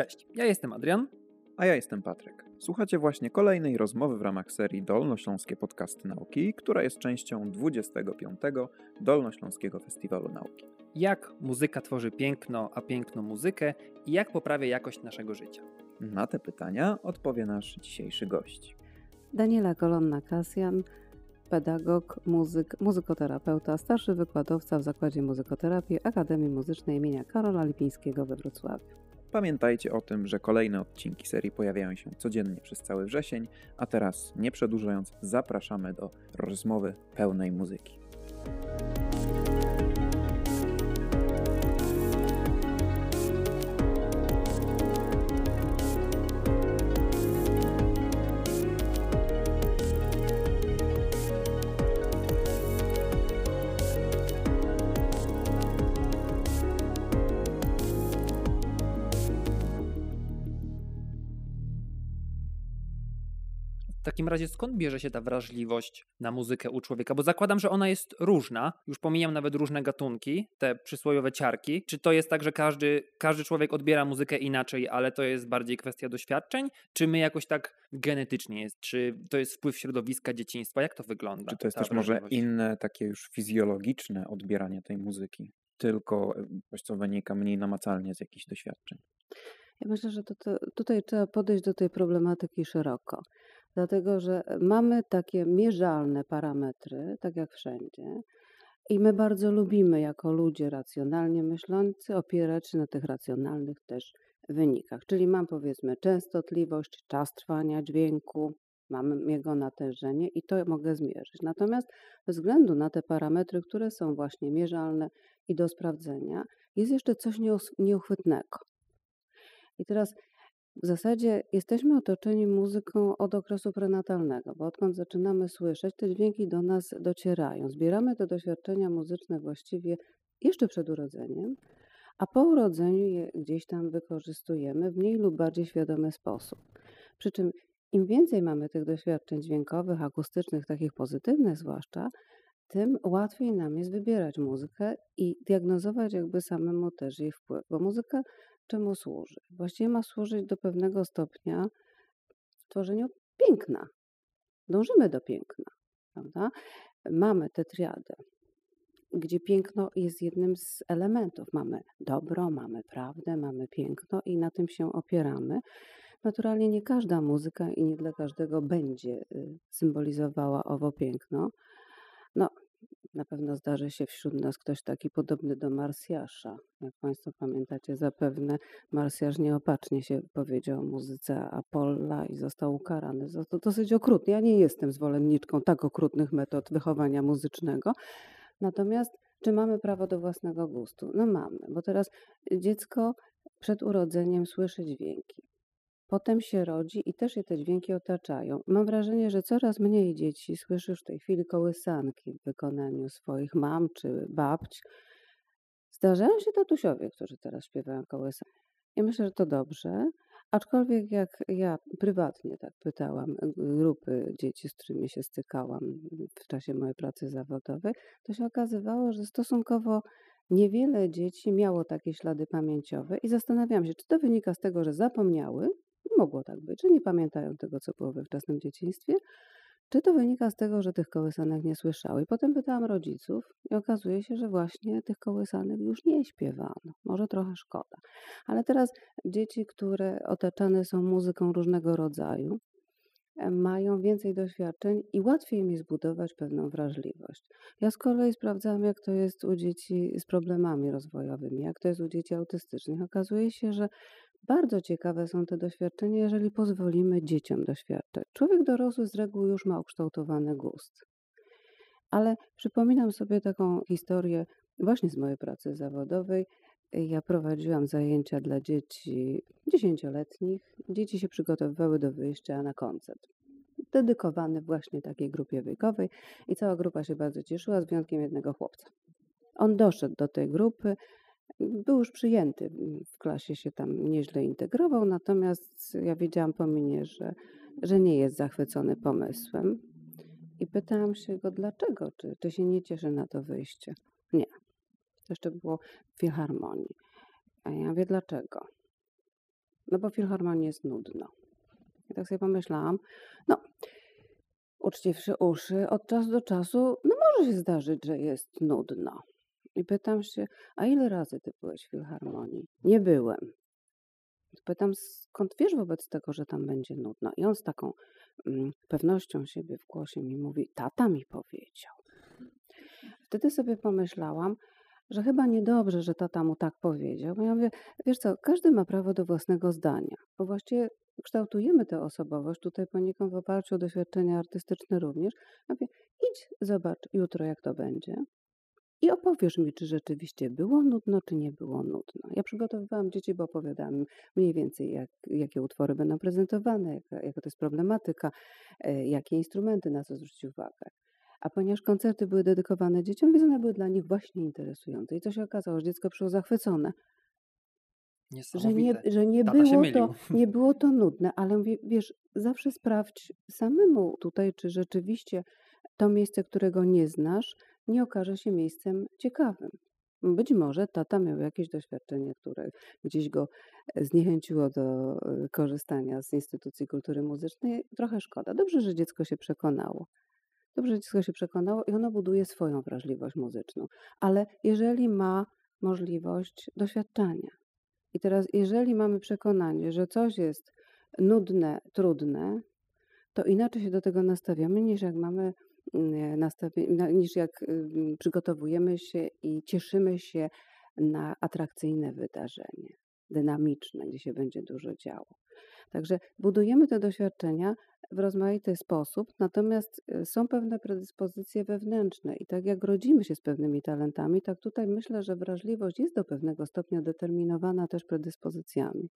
Cześć, ja jestem Adrian. A ja jestem Patryk. Słuchacie właśnie kolejnej rozmowy w ramach serii Dolnośląskie Podcasty Nauki, która jest częścią 25. Dolnośląskiego Festiwalu Nauki. Jak muzyka tworzy piękno, a piękno muzykę i jak poprawia jakość naszego życia? Na te pytania odpowie nasz dzisiejszy gość. Daniela Kolonna-Kasjan, pedagog, muzyk, muzykoterapeuta, starszy wykładowca w Zakładzie Muzykoterapii Akademii Muzycznej imienia Karola Lipińskiego we Wrocławiu. Pamiętajcie o tym, że kolejne odcinki serii pojawiają się codziennie przez cały wrzesień, a teraz, nie przedłużając, zapraszamy do rozmowy pełnej muzyki. Takim razie skąd bierze się ta wrażliwość na muzykę u człowieka? Bo zakładam, że ona jest różna. Już pomijam nawet różne gatunki, te przysłowiowe ciarki. Czy to jest tak, że każdy, każdy człowiek odbiera muzykę inaczej, ale to jest bardziej kwestia doświadczeń? Czy my jakoś tak genetycznie jest? Czy to jest wpływ środowiska dzieciństwa? Jak to wygląda? Czy to jest też może inne, takie już fizjologiczne odbieranie tej muzyki? Tylko e, coś, co wynika mniej namacalnie z jakichś doświadczeń. Ja myślę, że to, to, tutaj trzeba podejść do tej problematyki szeroko, dlatego że mamy takie mierzalne parametry, tak jak wszędzie, i my bardzo lubimy jako ludzie racjonalnie myślący opierać się na tych racjonalnych też wynikach. Czyli mam powiedzmy częstotliwość, czas trwania dźwięku, mam jego natężenie i to mogę zmierzyć. Natomiast względu na te parametry, które są właśnie mierzalne i do sprawdzenia, jest jeszcze coś nieuchwytnego. I teraz w zasadzie jesteśmy otoczeni muzyką od okresu prenatalnego, bo odkąd zaczynamy słyszeć, te dźwięki do nas docierają. Zbieramy te doświadczenia muzyczne właściwie jeszcze przed urodzeniem, a po urodzeniu je gdzieś tam wykorzystujemy w mniej lub bardziej świadomy sposób. Przy czym im więcej mamy tych doświadczeń dźwiękowych, akustycznych, takich pozytywnych zwłaszcza, tym łatwiej nam jest wybierać muzykę i diagnozować jakby samemu też jej wpływ, bo muzyka czemu służy? Właściwie ma służyć do pewnego stopnia tworzeniu piękna. Dążymy do piękna, prawda? Mamy tę triadę, gdzie piękno jest jednym z elementów. Mamy dobro, mamy prawdę, mamy piękno i na tym się opieramy. Naturalnie nie każda muzyka i nie dla każdego będzie y, symbolizowała owo piękno. No, na pewno zdarzy się wśród nas ktoś taki podobny do Marsjasza. Jak Państwo pamiętacie, zapewne Marsjasz nieopatrznie się powiedział o muzyce Apolla i został ukarany. za to dosyć okrutnie. Ja nie jestem zwolenniczką tak okrutnych metod wychowania muzycznego. Natomiast czy mamy prawo do własnego gustu? No mamy, bo teraz dziecko przed urodzeniem słyszy dźwięki. Potem się rodzi i też je te dźwięki otaczają. Mam wrażenie, że coraz mniej dzieci słyszy w tej chwili kołysanki w wykonaniu swoich mam czy babć. Zdarzają się tatusiowie, którzy teraz śpiewają kołysanki. I myślę, że to dobrze. Aczkolwiek jak ja prywatnie tak pytałam grupy dzieci, z którymi się stykałam w czasie mojej pracy zawodowej, to się okazywało, że stosunkowo niewiele dzieci miało takie ślady pamięciowe i zastanawiałam się, czy to wynika z tego, że zapomniały, mogło tak być, że nie pamiętają tego, co było we wczesnym dzieciństwie, czy to wynika z tego, że tych kołysanek nie słyszały. Potem pytałam rodziców i okazuje się, że właśnie tych kołysanek już nie śpiewano. Może trochę szkoda. Ale teraz dzieci, które otaczane są muzyką różnego rodzaju, e, mają więcej doświadczeń i łatwiej mi zbudować pewną wrażliwość. Ja z kolei sprawdzałam, jak to jest u dzieci z problemami rozwojowymi, jak to jest u dzieci autystycznych. Okazuje się, że bardzo ciekawe są te doświadczenia, jeżeli pozwolimy dzieciom doświadczać. Człowiek dorosły z reguły już ma ukształtowany gust. Ale przypominam sobie taką historię właśnie z mojej pracy zawodowej. Ja prowadziłam zajęcia dla dzieci dziesięcioletnich. Dzieci się przygotowywały do wyjścia na koncert. Dedykowany właśnie takiej grupie wiekowej i cała grupa się bardzo cieszyła, z wyjątkiem jednego chłopca. On doszedł do tej grupy, był już przyjęty w klasie, się tam nieźle integrował, natomiast ja wiedziałam po minie, że, że nie jest zachwycony pomysłem. I pytałam się go, dlaczego, czy, czy się nie cieszy na to wyjście. Nie. To jeszcze było w filharmonii. A ja mówię, dlaczego? no bo filharmonii jest nudno. I tak sobie pomyślałam, no uczciwszy uszy, od czasu do czasu, no może się zdarzyć, że jest nudno. I pytam się, a ile razy ty byłeś w filharmonii? Nie byłem. Pytam, skąd wiesz wobec tego, że tam będzie nudno? I on z taką mm, pewnością siebie w głosie mi mówi, tata mi powiedział. Wtedy sobie pomyślałam, że chyba niedobrze, że tata mu tak powiedział. Bo ja mówię, wiesz co, każdy ma prawo do własnego zdania, bo właściwie kształtujemy tę osobowość tutaj poniekąd w oparciu o doświadczenia artystyczne również. Ja mówię, idź, zobacz jutro, jak to będzie. I opowiesz mi, czy rzeczywiście było nudno, czy nie było nudno. Ja przygotowywałam dzieci, bo opowiadałam mniej więcej, jak, jakie utwory będą prezentowane, jaka, jaka to jest problematyka, e, jakie instrumenty, na co zwrócić uwagę. A ponieważ koncerty były dedykowane dzieciom, więc one były dla nich właśnie interesujące. I co się okazało, że dziecko przyszło zachwycone. Że nie, że nie, było to, nie było to nudne, ale wiesz, zawsze sprawdź samemu tutaj, czy rzeczywiście to miejsce, którego nie znasz, nie okaże się miejscem ciekawym. Być może tata miał jakieś doświadczenie, które gdzieś go e, zniechęciło do e, korzystania z instytucji kultury muzycznej. Trochę szkoda. Dobrze, że dziecko się przekonało. Dobrze, że dziecko się przekonało i ono buduje swoją wrażliwość muzyczną. Ale jeżeli ma możliwość doświadczania, i teraz, jeżeli mamy przekonanie, że coś jest nudne, trudne, to inaczej się do tego nastawiamy niż jak mamy niż jak przygotowujemy się i cieszymy się na atrakcyjne wydarzenie, dynamiczne, gdzie się będzie dużo działo. Także budujemy te doświadczenia w rozmaity sposób, natomiast y, są pewne predyspozycje wewnętrzne i tak jak rodzimy się z pewnymi talentami, tak tutaj myślę, że wrażliwość jest do pewnego stopnia determinowana też predyspozycjami,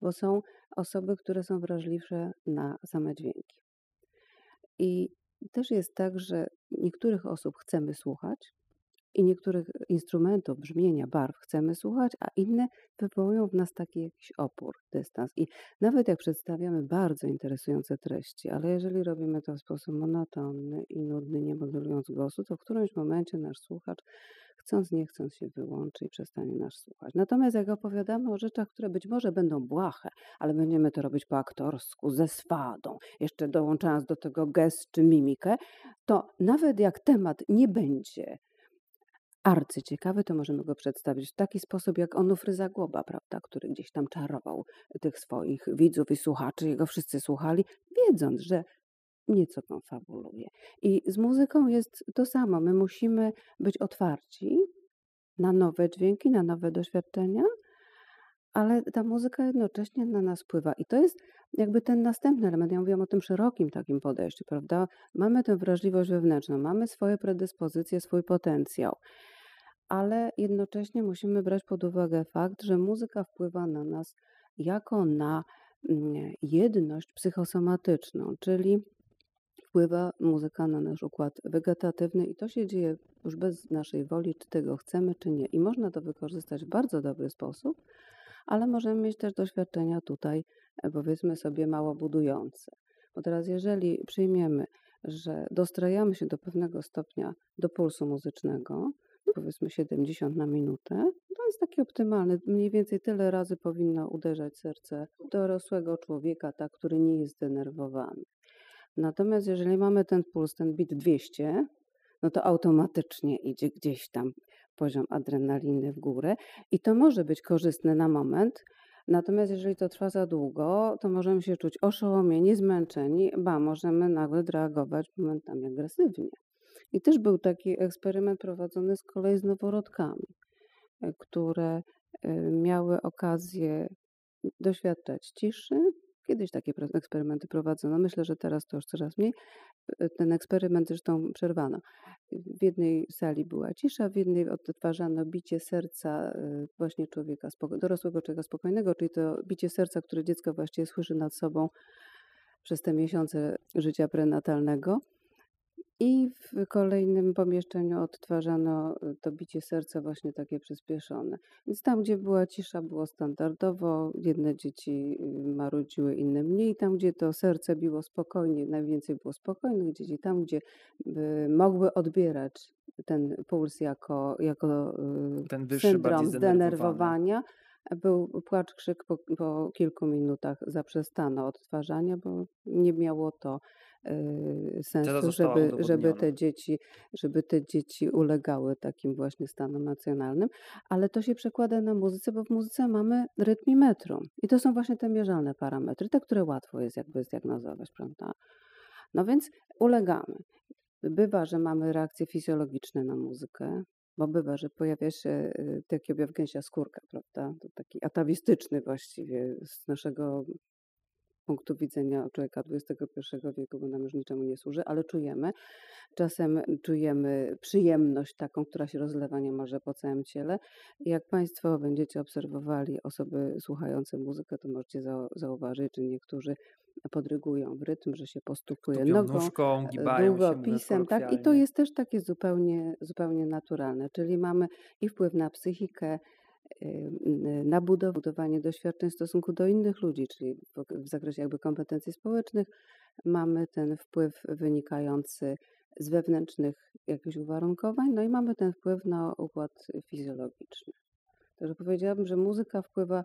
bo są osoby, które są wrażliwsze na same dźwięki. I też jest tak, że niektórych osób chcemy słuchać, i niektórych instrumentów, brzmienia, barw chcemy słuchać, a inne wywołują w nas taki jakiś opór, dystans. I nawet jak przedstawiamy bardzo interesujące treści, ale jeżeli robimy to w sposób monotonny i nudny, nie modulując głosu, to w którymś momencie nasz słuchacz chcąc, nie chcąc się wyłączy i przestanie nas słuchać. Natomiast jak opowiadamy o rzeczach, które być może będą błahe, ale będziemy to robić po aktorsku, ze swadą, jeszcze dołączając do tego gest czy mimikę, to nawet jak temat nie będzie arcyciekawy, to możemy go przedstawić w taki sposób, jak Onufry Zagłoba, prawda, który gdzieś tam czarował tych swoich widzów i słuchaczy, jego wszyscy słuchali, wiedząc, że nieco konfabuluje. I z muzyką jest to samo. My musimy być otwarci na nowe dźwięki, na nowe doświadczenia, ale ta muzyka jednocześnie na nas wpływa. I to jest jakby ten następny element. Ja mówiłam o tym szerokim takim podejściu, prawda? Mamy tę wrażliwość wewnętrzną, mamy swoje predyspozycje, swój potencjał ale jednocześnie musimy brać pod uwagę fakt, że muzyka wpływa na nas jako na mm, jedność psychosomatyczną, czyli wpływa muzyka na nasz układ wegetatywny i to się dzieje już bez naszej woli, czy tego chcemy, czy nie. I można to wykorzystać w bardzo dobry sposób, ale możemy mieć też doświadczenia tutaj, e, powiedzmy sobie, mało budujące. Bo teraz, jeżeli przyjmiemy, że dostrajamy się do pewnego stopnia do pulsu muzycznego, powiedzmy 70 na minutę, to jest taki optymalny. Mniej więcej tyle razy powinno uderzać serce dorosłego człowieka, tak, który nie jest zdenerwowany. Natomiast jeżeli mamy ten puls, ten bit 200, no to automatycznie idzie gdzieś tam poziom adrenaliny w górę i to może być korzystne na moment, Natomiast jeżeli to trwa za długo, to możemy się czuć oszołomieni, zmęczeni, ba, możemy nagle reagować momentami agresywnie. I też był taki eksperyment prowadzony z kolei z noworodkami, e, które e, miały okazję doświadczać ciszy. Kiedyś takie eksperymenty prowadzono, myślę, że teraz to już coraz mniej. E, ten eksperyment zresztą przerwano. W jednej sali była cisza, w jednej odtwarzano bicie serca właśnie człowieka, dorosłego człowieka spokojnego, czyli to bicie serca, które dziecko właściwie słyszy nad sobą przez te miesiące życia prenatalnego. I w kolejnym pomieszczeniu odtwarzano y, to bicie serca właśnie takie przyspieszone. Więc tam, gdzie była cisza, było standardowo. Jedne dzieci y, marudziły, inne mniej. Tam, gdzie to serce biło spokojnie, najwięcej było spokojnych dzieci. Tam, gdzie y, mogły odbierać ten puls jako, jako ten wyższy, syndrom zdenerwowania, Był płacz, krzyk, po po kilku minutach zaprzestano odtwarzania, bo nie miało to, sensu, została żeby żeby te dzieci żeby te dzieci ulegały takim właśnie stanom emocjonalnym, ale to się przekłada na muzyce, bo w muzyce mamy rytm i metrum i to są właśnie te mierzalne parametry, te, które łatwo jest jakby zdiagnozować, prawda? No więc ulegamy. Bywa, że mamy reakcje fizjologiczne na muzykę, bo bywa, że pojawia się, y, taki objaw gęsia skórka, prawda? To taki atawistyczny właściwie z naszego punktu widzenia człowieka XXI wieku, bo nam już niczemu nie służy, ale czujemy. Czasem czujemy przyjemność taką, która się rozlewa niemalże po całym ciele. I jak Państwo będziecie obserwowali osoby słuchające muzykę, to możecie zau zauważyć, że niektórzy podrygują w rytm, że się postukuje Tupią nogą, nóżką, e, długopisem, tak? I to jest też takie zupełnie zupełnie naturalne, czyli mamy i wpływ na psychikę, na budow budowanie doświadczeń w stosunku do innych ludzi, czyli w zakresie jakby kompetencji społecznych mamy ten wpływ wynikający z wewnętrznych jakichś uwarunkowań, no i mamy ten wpływ na układ fizjologiczny. Także powiedziałabym, że muzyka wpływa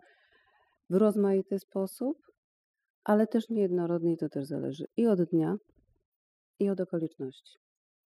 w rozmaity sposób, ale też niejednorodnie to też zależy i od dnia, i od okoliczności.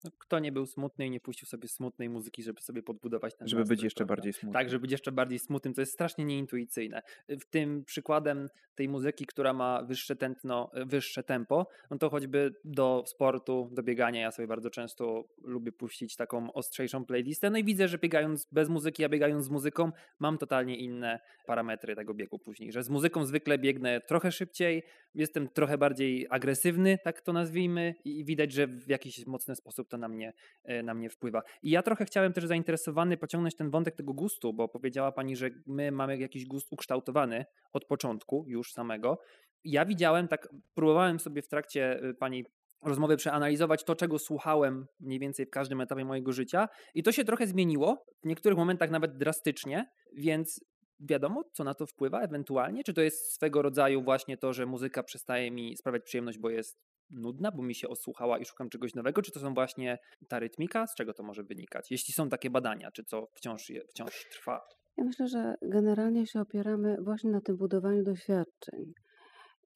No, kto nie był smutny i nie puścił sobie smutnej muzyki, żeby sobie podbudować ten Żeby być jeszcze prawda? bardziej smutnym. Tak, żeby być jeszcze bardziej smutnym, to jest strasznie nieintuicyjne. W tym przykładem tej muzyki, która ma wyższe tętno, wyższe tempo, no to choćby do sportu, do biegania, ja sobie bardzo często lubię puścić taką ostrzejszą playlistę, no i widzę, że biegając bez muzyki, a biegając z muzyką, mam totalnie inne parametry tego biegu później, że z muzyką zwykle biegnę trochę szybciej, jestem trochę bardziej agresywny, tak to nazwijmy i widać, że w jakiś mocny sposób to na mnie, e, na mnie wpływa. I ja trochę chciałem też zainteresowany pociągnąć ten wątek tego gustu, bo powiedziała Pani, że my mamy jakiś gust ukształtowany od początku już samego. Ja widziałem, tak próbowałem sobie w trakcie y, Pani rozmowy przeanalizować to, czego słuchałem mniej więcej w każdym etapie mojego życia i to się trochę zmieniło, w niektórych momentach nawet drastycznie, więc wiadomo, co na to wpływa ewentualnie? Czy to jest swego rodzaju właśnie to, że muzyka przestaje mi sprawiać przyjemność, bo jest nudna, bo mi się odsłuchała i szukam czegoś nowego, czy to są właśnie ta rytmika? Z czego to może wynikać? Jeśli są takie badania, czy co wciąż, je, wciąż trwa? Ja myślę, że generalnie się opieramy właśnie na tym budowaniu doświadczeń.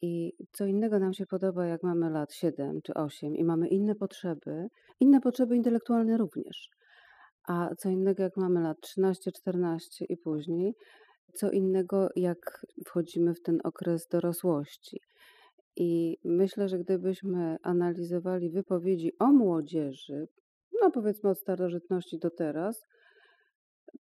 I co innego nam się podoba, jak mamy lat 7 czy 8 i mamy inne potrzeby, inne potrzeby intelektualne również. A co innego, jak mamy lat 13, 14 i później, co innego, jak wchodzimy w ten okres dorosłości. I myślę, że gdybyśmy analizowali wypowiedzi o młodzieży, no powiedzmy od starożytności do teraz,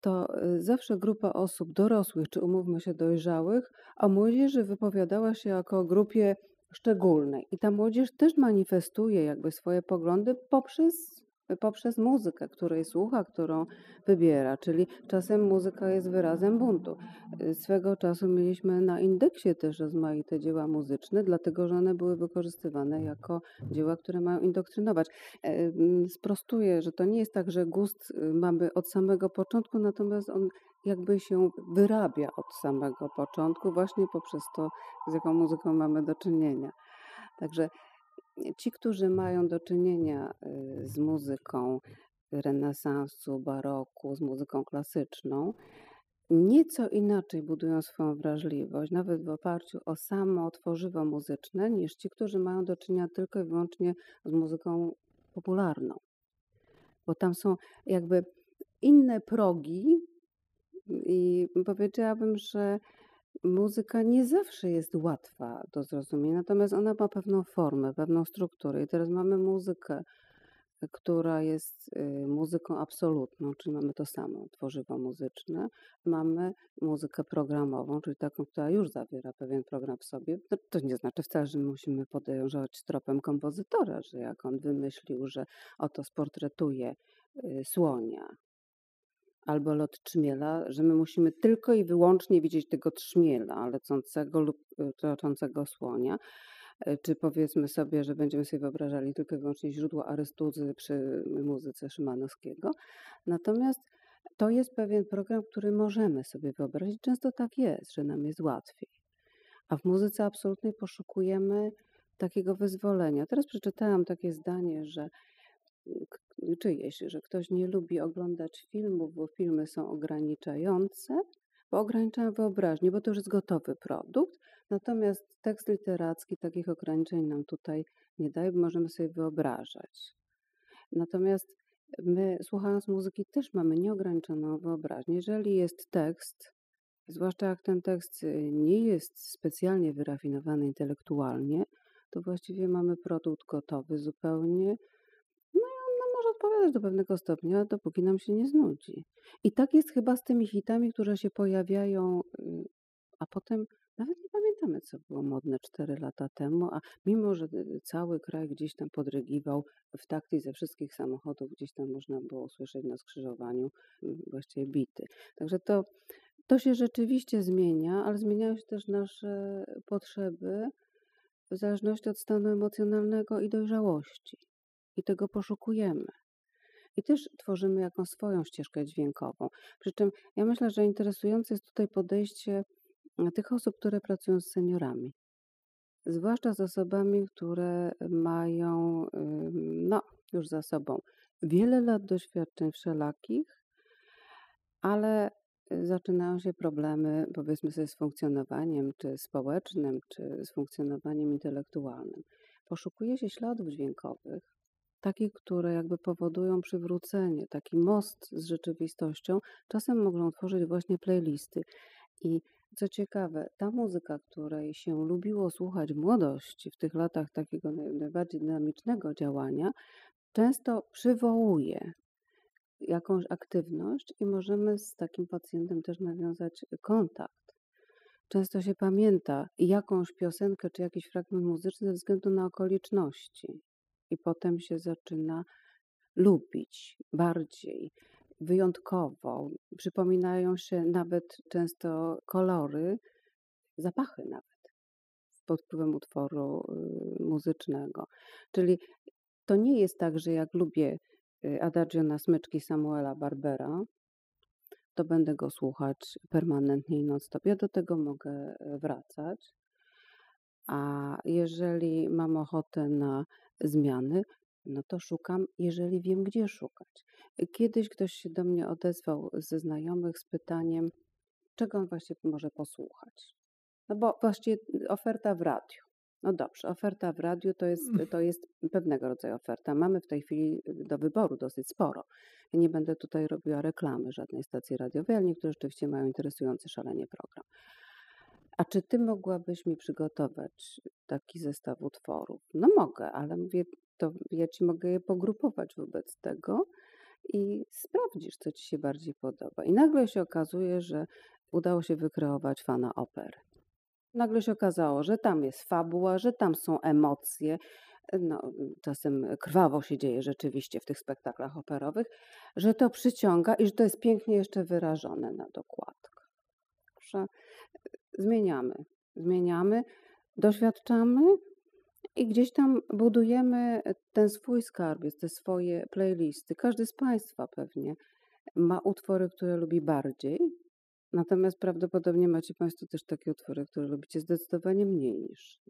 to y, zawsze grupa osób dorosłych, czy umówmy się dojrzałych, o młodzieży wypowiadała się jako o grupie szczególnej. I ta młodzież też manifestuje jakby swoje poglądy poprzez, poprzez muzykę, której słucha, którą wybiera. Czyli czasem muzyka jest wyrazem buntu. Swego czasu mieliśmy na indeksie też rozmaite dzieła muzyczne, dlatego że one były wykorzystywane jako dzieła, które mają indoktrynować. E, mm, Sprostuję, że to nie jest tak, że gust y, mamy od samego początku, natomiast on jakby się wyrabia od samego początku, właśnie poprzez to, z jaką muzyką mamy do czynienia. Także ci, którzy mają do czynienia y, z muzyką renesansu, baroku, z muzyką klasyczną, nieco inaczej budują swoją wrażliwość, nawet w oparciu o samo tworzywo muzyczne, niż ci, którzy mają do czynienia tylko i wyłącznie z muzyką popularną. Bo tam są jakby inne progi i powiedziałabym, że muzyka nie zawsze jest łatwa do zrozumienia, natomiast ona ma pewną formę, pewną strukturę. I teraz mamy muzykę, która jest y, muzyką absolutną, czyli mamy to samo tworzywo muzyczne. Mamy muzykę programową, czyli taką, która już zawiera pewien program w sobie. To nie znaczy wcale, że musimy podążać tropem kompozytora, że jak on wymyślił, że oto sportretuje y, słonia, albo lot trzmiela, że my musimy tylko i wyłącznie widzieć tego trzmiela lecącego lub y, toczącego słonia. Y, Czy powiedzmy sobie, że będziemy sobie wyobrażali tylko i wyłącznie źródło Arystuzy przy muzyce Szymanowskiego. Natomiast to jest pewien program, który możemy sobie wyobrazić. Często tak jest, że nam jest łatwiej. A w muzyce absolutnej poszukujemy takiego wyzwolenia. Teraz przeczytałam takie zdanie, że czyjeś, że ktoś nie lubi oglądać filmów, bo filmy są ograniczające, bo ograniczają wyobraźnię, bo to już jest gotowy produkt. Natomiast tekst literacki takich ograniczeń nam tutaj nie daje, bo możemy sobie wyobrażać. Natomiast my, słuchając muzyki, też mamy nieograniczoną wyobraźnię. Jeżeli jest tekst, zwłaszcza jak ten tekst y, nie jest specjalnie wyrafinowany intelektualnie, to właściwie mamy produkt gotowy zupełnie. No i on nam może odpowiadać do pewnego stopnia, dopóki nam się nie znudzi. I tak jest chyba z tymi hitami, które się pojawiają, y, a potem nawet nie pamiętamy, co było modne 4 lata temu, a mimo, że y, cały kraj gdzieś tam podrygiwał w takty ze wszystkich samochodów, gdzieś tam można było słyszeć na skrzyżowaniu właściwie bity. Także to, to się rzeczywiście zmienia, ale zmieniają się też nasze potrzeby w zależności od stanu emocjonalnego i dojrzałości. I tego poszukujemy. I też tworzymy jakąś swoją ścieżkę dźwiękową. Przy czym ja myślę, że interesujące jest tutaj podejście e, tych osób, które pracują z seniorami. Zwłaszcza z osobami, które mają no, już za sobą wiele lat doświadczeń wszelakich, ale zaczynają się problemy, powiedzmy sobie, z funkcjonowaniem, czy społecznym, czy z funkcjonowaniem intelektualnym. Poszukuje się śladów dźwiękowych, takich, które jakby powodują przywrócenie, taki most z rzeczywistością. Czasem mogą tworzyć właśnie playlisty. I co ciekawe, ta muzyka, której się lubiło słuchać w młodości, w tych latach takiego najbardziej dynamicznego działania, często przywołuje jakąś aktywność i możemy z takim pacjentem też nawiązać kontakt. Często się pamięta jakąś piosenkę czy jakiś fragment muzyczny ze względu na okoliczności, i potem się zaczyna lubić bardziej, wyjątkowo. Przypominają się nawet często kolory, zapachy nawet pod wpływem utworu y, muzycznego. Czyli to nie jest tak, że jak lubię Y, Adagio na smyczki Samuela Barbera, to będę go słuchać permanentnie i non-stop. Ja do tego mogę e, wracać. A jeżeli mam ochotę na zmiany, no to szukam, jeżeli wiem, gdzie szukać. Kiedyś ktoś się do mnie odezwał ze znajomych z pytaniem, czego on właśnie może posłuchać. No bo właściwie oferta w radiu. No dobrze, oferta w radiu to jest, mm. to jest pewnego rodzaju oferta. Mamy w tej chwili do wyboru dosyć sporo. Nie będę tutaj robiła reklamy żadnej stacji radiowej, ale niektóre rzeczywiście mają interesujący szalenie program. A czy ty mogłabyś mi przygotować taki zestaw utworów? No mogę, ale mówię, to ja ci mogę je pogrupować wobec tego i sprawdzisz, co ci się bardziej podoba. I nagle się okazuje, że udało się wykreować fana opery. Nagle się okazało, że tam jest fabuła, że tam są emocje. No, czasem krwawo się dzieje rzeczywiście w tych spektaklach operowych, że to przyciąga i że to jest pięknie jeszcze wyrażone na dokładkach. Że zmieniamy, zmieniamy, doświadczamy i gdzieś tam budujemy ten swój skarbiec, te swoje playlisty. Każdy z Państwa pewnie ma utwory, które lubi bardziej, Natomiast prawdopodobnie macie Państwo też takie utwory, które lubicie zdecydowanie mniej niż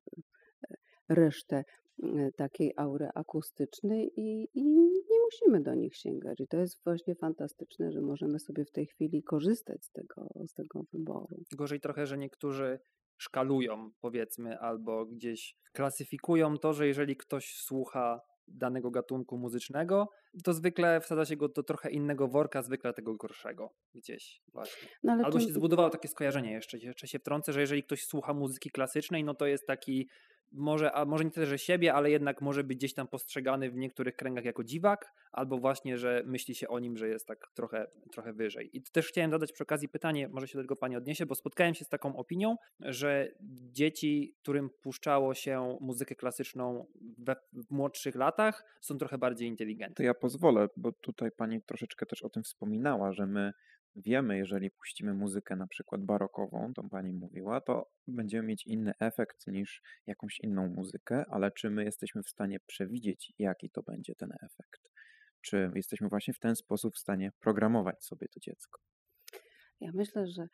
e, resztę e, takiej aury akustycznej i, i, nie musimy do nich sięgać. I to jest właśnie fantastyczne, że możemy sobie w tej chwili korzystać z tego, z tego wyboru. Gorzej trochę, że niektórzy szkalują, powiedzmy, albo gdzieś klasyfikują to, że jeżeli ktoś słucha danego gatunku muzycznego, to zwykle wsadza się go do trochę innego worka, zwykle tego gorszego gdzieś właśnie. No Albo się zbudowało takie skojarzenie jeszcze, jeszcze się wtrącę, że jeżeli ktoś słucha muzyki klasycznej, no to jest taki może, a może nie tyle, że siebie, ale jednak może być gdzieś tam postrzegany w niektórych kręgach jako dziwak, albo właśnie, że myśli się o nim, że jest tak trochę, trochę wyżej. I też chciałem zadać przy okazji pytanie, może się do tego Pani odniesie, bo spotkałem się z taką opinią, że dzieci, którym puszczało się muzykę klasyczną we, w młodszych latach, są trochę bardziej inteligentne. To ja pozwolę, bo tutaj Pani troszeczkę też o tym wspominała, że my wiemy, jeżeli puścimy muzykę na przykład barokową, to pani mówiła, to będziemy mieć inny efekt niż jakąś inną muzykę, ale czy my jesteśmy w stanie przewidzieć, jaki to będzie ten efekt? Czy jesteśmy właśnie w ten sposób w stanie programować sobie to dziecko? Ja myślę, że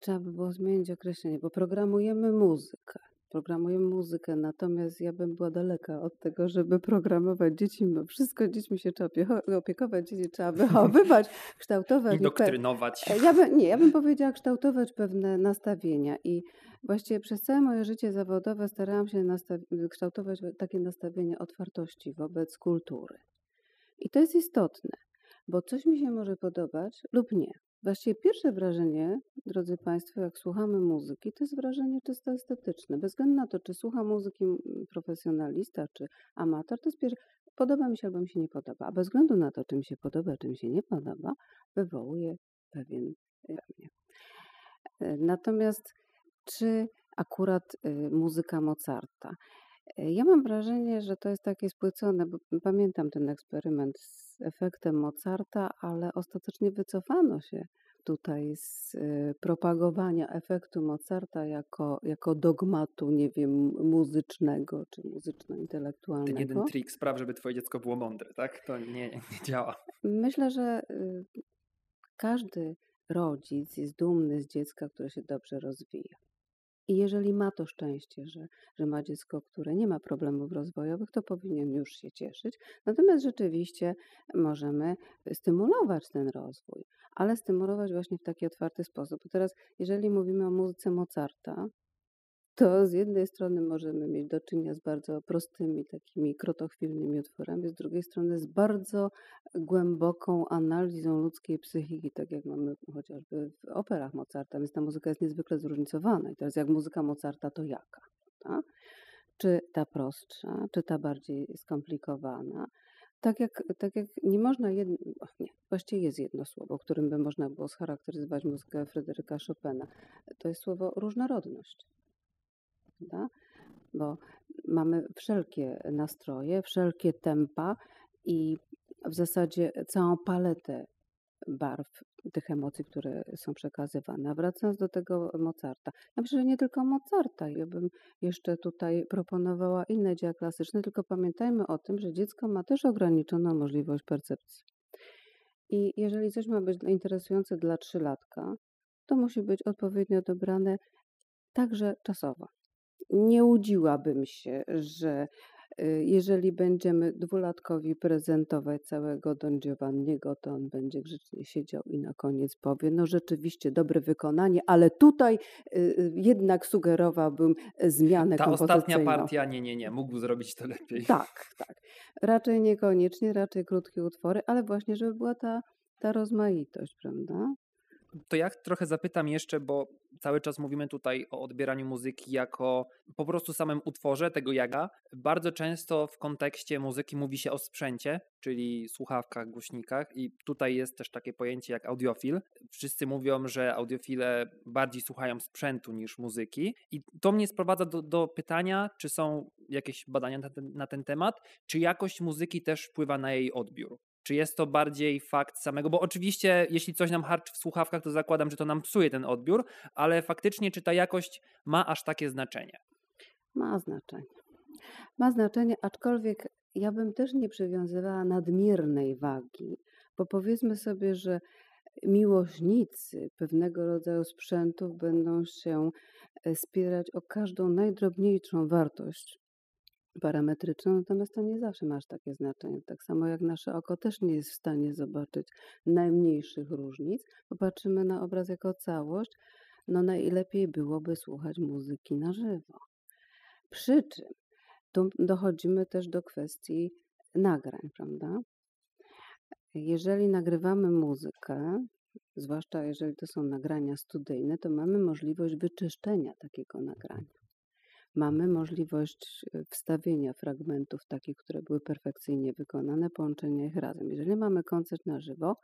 trzeba by było zmienić określenie, bo programujemy muzykę. Programują muzykę, natomiast ja bym była daleka od tego, żeby programować dzieci. Bo wszystko dziećmi się trzeba opiekować, dzieci trzeba wychowywać, kształtować. Indoktrynować. Ja by, nie, ja bym powiedziała kształtować pewne nastawienia i właściwie przez całe moje życie zawodowe starałam się kształtować takie nastawienie otwartości wobec kultury. I to jest istotne, bo coś mi się może podobać lub nie. Właściwie pierwsze wrażenie, drodzy Państwo, jak słuchamy muzyki, to jest wrażenie czysto estetyczne. Bez względu na to, czy słucha muzyki profesjonalista, czy amator, to jest pierwsze, podoba mi się albo mi się nie podoba. A bez względu na to, czy mi się podoba, czy mi się nie podoba, wywołuje pewien we mnie. E, natomiast czy akurat y, muzyka Mozarta? E, ja mam wrażenie, że to jest takie spłycone, bo pamiętam ten eksperyment z efektem Mozarta, ale ostatecznie wycofano się tutaj z y, propagowania efektu Mozarta jako, jako dogmatu, nie wiem, muzycznego czy muzyczno-intelektualnego. Ten jeden trik spraw, żeby twoje dziecko było mądre, tak? To nie, nie działa. Myślę, że y, każdy rodzic jest dumny z dziecka, które się dobrze rozwija. I jeżeli ma to szczęście, że, że ma dziecko, które nie ma problemów rozwojowych, to powinien już się cieszyć. Natomiast rzeczywiście możemy stymulować ten rozwój, ale stymulować właśnie w taki otwarty sposób. Teraz, jeżeli mówimy o muzyce Mozarta, to z jednej strony możemy mieć do czynienia z bardzo prostymi, takimi krotochwilnymi utworami, z drugiej strony z bardzo głęboką analizą ludzkiej psychiki, tak jak mamy chociażby w operach Mozarta, więc ta muzyka jest niezwykle zróżnicowana. I teraz jak muzyka Mozarta, to jaka? Czy ta prostsza, czy ta bardziej skomplikowana? Tak jak, tak jak nie można, jedno, nie, właściwie jest jedno słowo, którym by można było scharakteryzować muzykę Fryderyka Chopina. To jest słowo różnorodność prawda? Bo mamy wszelkie nastroje, wszelkie tempa i w zasadzie całą paletę barw tych emocji, które są przekazywane. A wracając do tego Mozarta. Ja myślę, że nie tylko Mozarta. Ja bym jeszcze tutaj proponowała inne dzieła klasyczne, tylko pamiętajmy o tym, że dziecko ma też ograniczoną możliwość percepcji. I jeżeli coś ma być interesujące dla trzylatka, to musi być odpowiednio dobrane także czasowo nie łudziłabym się, że y, jeżeli będziemy dwulatkowi prezentować całego Don Giovanniego, to on będzie grzecznie siedział i na koniec powie, no rzeczywiście dobre wykonanie, ale tutaj y, y, jednak sugerowałbym zmianę Ta ostatnia partia, nie, nie, nie, mógł zrobić to lepiej. Tak, tak. Raczej niekoniecznie, raczej krótkie utwory, ale właśnie, żeby była ta, ta rozmaitość, prawda? To ja trochę zapytam jeszcze, bo cały czas mówimy tutaj o odbieraniu muzyki jako po prostu samym utworze tego jaga. Bardzo często w kontekście muzyki mówi się o sprzęcie, czyli słuchawkach, głośnikach i tutaj jest też takie pojęcie jak audiofil. Wszyscy mówią, że audiofile bardziej słuchają sprzętu niż muzyki i to mnie sprowadza do, do pytania, czy są jakieś badania na ten, na ten temat, czy jakość muzyki też wpływa na jej odbiór. Czy jest to bardziej fakt samego? Bo oczywiście, jeśli coś nam harczy w słuchawkach, to zakładam, że to nam psuje ten odbiór, ale faktycznie, czy ta jakość ma aż takie znaczenie? Ma znaczenie. Ma znaczenie, aczkolwiek ja bym też nie przywiązywała nadmiernej wagi, bo powiedzmy sobie, że miłośnicy pewnego rodzaju sprzętów będą się e, spierać o każdą najdrobniejszą wartość parametryczną, natomiast to nie zawsze masz takie znaczenie. Tak samo jak nasze oko też nie jest w stanie zobaczyć najmniejszych różnic. Popatrzymy na obraz jako całość, no najlepiej byłoby słuchać muzyki na żywo. Przy czym tu dochodzimy też do kwestii nagrań, prawda? Jeżeli nagrywamy muzykę, zwłaszcza jeżeli to są nagrania studyjne, to mamy możliwość wyczyszczenia takiego nagrania mamy możliwość e, wstawienia fragmentów takich, które były perfekcyjnie wykonane, połączenia ich razem. Jeżeli mamy koncert na żywo,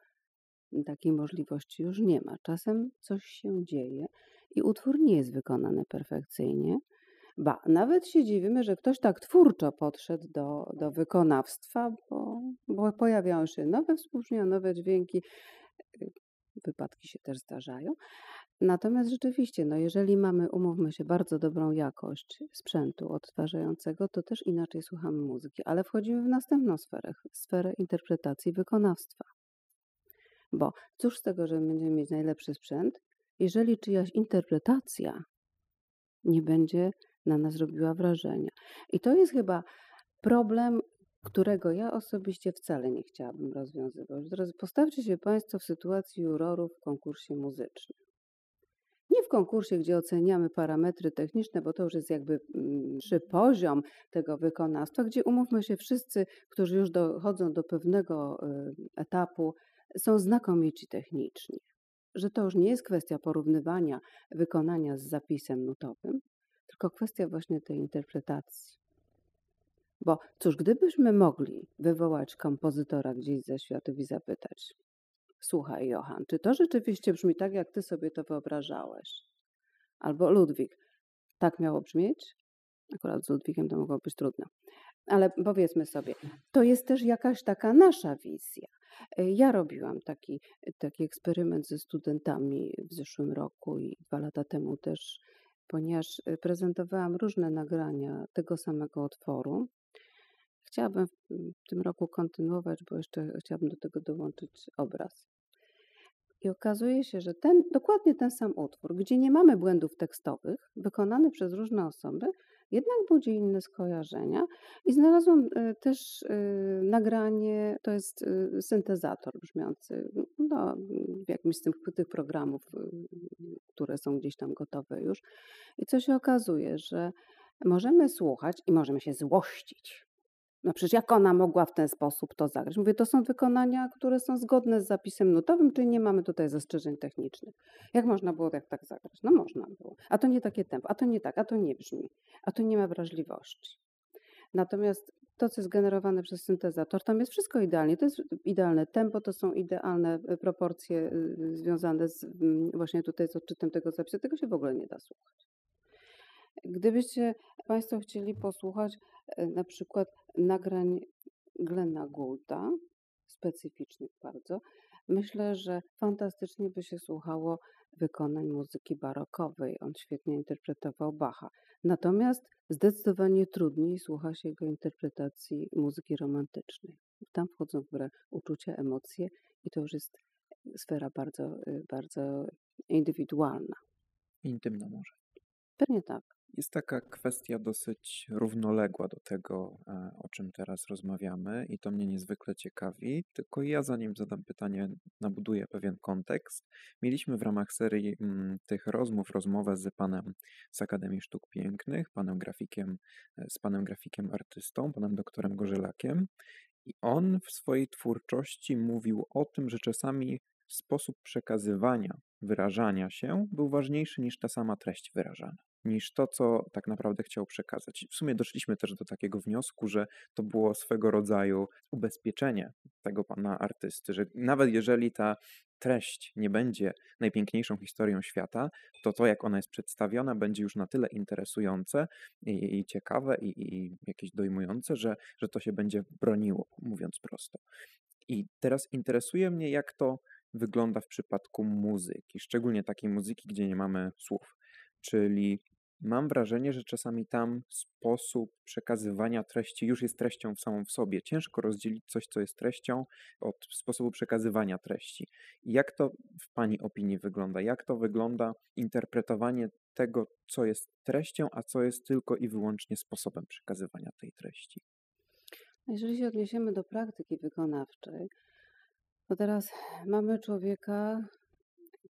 takiej możliwości już nie ma. Czasem coś się dzieje i utwór nie jest wykonany perfekcyjnie. Ba, nawet się dziwimy, że ktoś tak twórczo podszedł do, do wykonawstwa, bo, bo pojawiają się nowe współbrzmienia, nowe dźwięki. Y, wypadki się też zdarzają, Natomiast rzeczywiście, no jeżeli mamy, umówmy się, bardzo dobrą jakość sprzętu odtwarzającego, to też inaczej słuchamy muzyki, ale wchodzimy w następną sferę, sferę interpretacji wykonawstwa. Bo cóż z tego, że będziemy mieć najlepszy sprzęt, jeżeli czyjaś interpretacja nie będzie na nas robiła wrażenie. I to jest chyba problem, którego ja osobiście wcale nie chciałabym rozwiązywać. Teraz postawcie się Państwo w sytuacji jurorów w konkursie muzycznym. Nie w konkursie, gdzie oceniamy parametry techniczne, bo to już jest jakby czy mm, poziom tego wykonawstwa, gdzie umówmy się wszyscy, którzy już dochodzą do pewnego y, etapu, są znakomici techniczni. Że to już nie jest kwestia porównywania wykonania z zapisem nutowym, tylko kwestia właśnie tej interpretacji. Bo cóż, gdybyśmy mogli wywołać kompozytora gdzieś ze światów i zapytać, słuchaj Johan, czy to rzeczywiście brzmi tak, jak ty sobie to wyobrażałeś? Albo Ludwik, tak miało brzmieć? Akurat z Ludwikiem to mogło być trudno. Ale powiedzmy sobie, to jest też jakaś taka nasza wizja. Ja robiłam taki, taki eksperyment ze studentami w zeszłym roku i dwa lata temu też, ponieważ prezentowałam różne nagrania tego samego utworu Chciałabym w tym roku kontynuować, bo jeszcze chciałabym do tego dołączyć obraz. I okazuje się, że ten, dokładnie ten sam utwór, gdzie nie mamy błędów tekstowych, wykonany przez różne osoby, jednak budzi inne skojarzenia. I znalazłam y, też y, nagranie, to jest y, syntezator brzmiący no, w jakimś z tych, tych programów, które są gdzieś tam gotowe już. I co się okazuje, że możemy słuchać i możemy się złościć no przecież jak ona mogła w ten sposób to zagrać? Mówię, to są wykonania, które są zgodne z zapisem nutowym, czyli nie mamy tutaj zastrzeżeń technicznych. Jak można było tak, tak zagrać? No można było. A to nie takie tempo, a to nie tak, a to nie brzmi, a to nie ma wrażliwości. Natomiast to, co jest generowane przez syntezator, tam jest wszystko idealnie. To jest idealne tempo, to są idealne y, proporcje y, związane z, mm, właśnie tutaj z odczytem tego zapisu. Tego się w ogóle nie da słuchać. Gdybyście Państwo chcieli posłuchać e, na przykład nagrań Glena Goulda, specyficznych bardzo, myślę, że fantastycznie by się słuchało wykonań muzyki barokowej. On świetnie interpretował Bacha. Natomiast zdecydowanie trudniej słucha się jego interpretacji muzyki romantycznej. Tam wchodzą w grę uczucia, emocje i to już jest sfera bardzo, y, bardzo indywidualna. Intymna może. Pewnie tak. Jest taka kwestia dosyć równoległa do tego, e, o czym teraz rozmawiamy, i to mnie niezwykle ciekawi. Tylko ja, zanim zadam pytanie, nabuduję pewien kontekst. Mieliśmy w ramach serii m, mm, tych rozmów rozmowę z panem z Akademii Sztuk Pięknych, panem grafikiem, e, z panem grafikiem artystą, panem doktorem Gorzelakiem. I on w swojej twórczości mówił o tym, że czasami sposób przekazywania, wyrażania się był ważniejszy niż ta sama treść wyrażana niż to, co tak naprawdę chciał przekazać. W sumie doszliśmy też do takiego wniosku, że to było swego rodzaju ubezpieczenie tego pana artysty, że nawet jeżeli ta treść nie będzie najpiękniejszą historią świata, to to, jak ona jest przedstawiona, będzie już na tyle interesujące i, i ciekawe i, i jakieś dojmujące, że, że to się będzie broniło, mówiąc prosto. I teraz interesuje mnie, jak to wygląda w przypadku muzyki, szczególnie takiej muzyki, gdzie nie mamy słów. Czyli mam wrażenie, że czasami tam sposób przekazywania treści już jest treścią samą w sobie. Ciężko rozdzielić coś, co jest treścią, od sposobu przekazywania treści. Jak to w Pani opinii wygląda? Jak to wygląda interpretowanie tego, co jest treścią, a co jest tylko i wyłącznie sposobem przekazywania tej treści? Jeżeli się odniesiemy do praktyki wykonawczej, to teraz mamy człowieka,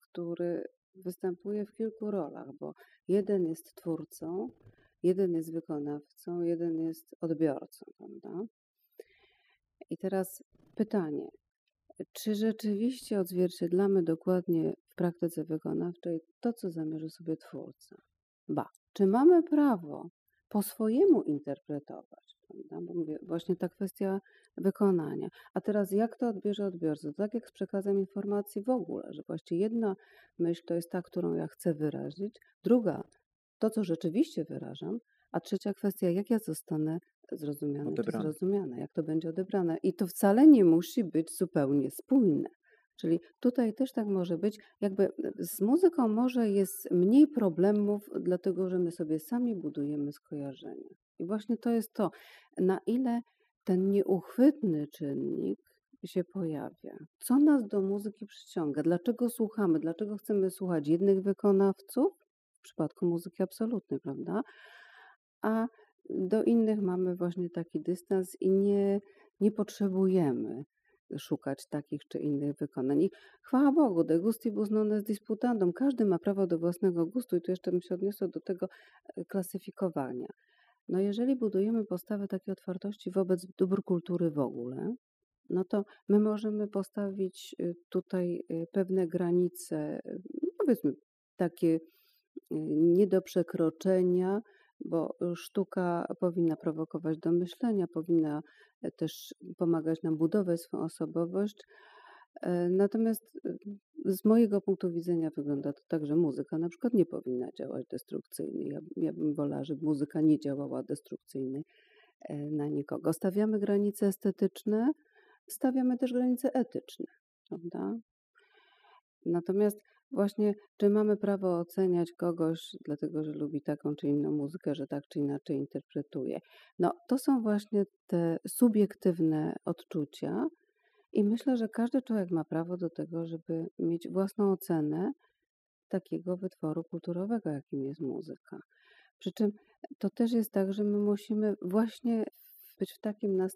który występuje w kilku rolach, bo jeden jest twórcą, jeden jest wykonawcą, jeden jest odbiorcą, prawda? I teraz pytanie, czy rzeczywiście odzwierciedlamy dokładnie w praktyce wykonawczej to, co zamierza sobie twórca? Ba, czy mamy prawo po swojemu interpretować? Prawda? Bo mówię, właśnie ta kwestia wykonania. A teraz jak to odbierze odbiorca? tak jak z przekazem informacji w ogóle, że właściwie jedna myśl to jest ta, którą ja chcę wyrazić, druga to, co rzeczywiście wyrażam, a trzecia kwestia, jak ja zostanę zrozumiana czy zrozumiana, jak to będzie odebrane. I to wcale nie musi być zupełnie spójne. Czyli tutaj też tak może być, jakby z muzyką może jest mniej problemów, dlatego że my sobie sami budujemy skojarzenia. I właśnie to jest to, na ile ten nieuchwytny czynnik się pojawia. Co nas do muzyki przyciąga? Dlaczego słuchamy? Dlaczego chcemy słuchać jednych wykonawców? W przypadku muzyki absolutnej, prawda? a do innych mamy właśnie taki dystans i nie, nie potrzebujemy szukać takich czy innych wykonań. I chwała Bogu, de gustibus non est disputandum. Każdy ma prawo do własnego gustu i tu jeszcze bym się odniosła do tego e, klasyfikowania. No jeżeli budujemy postawę takiej otwartości wobec dóbr kultury w ogóle, no to my możemy postawić y, tutaj y, pewne granice, powiedzmy takie nie do przekroczenia, bo sztuka powinna prowokować do myślenia, powinna e, też pomagać nam budować swoją osobowość. E, natomiast z mojego punktu widzenia wygląda to tak, że muzyka na przykład nie powinna działać destrukcyjnie. Ja, ja bym wolała, żeby muzyka nie działała destrukcyjnie e, na nikogo. Stawiamy granice estetyczne, stawiamy też granice etyczne, prawda? Natomiast właśnie, czy mamy prawo oceniać kogoś, dlatego że lubi taką czy inną muzykę, że tak czy inaczej interpretuje? No, to są właśnie te subiektywne odczucia, i myślę, że każdy człowiek ma prawo do tego, żeby mieć własną ocenę takiego wytworu kulturowego, jakim jest muzyka. Przy czym to też jest tak, że my musimy właśnie być w takim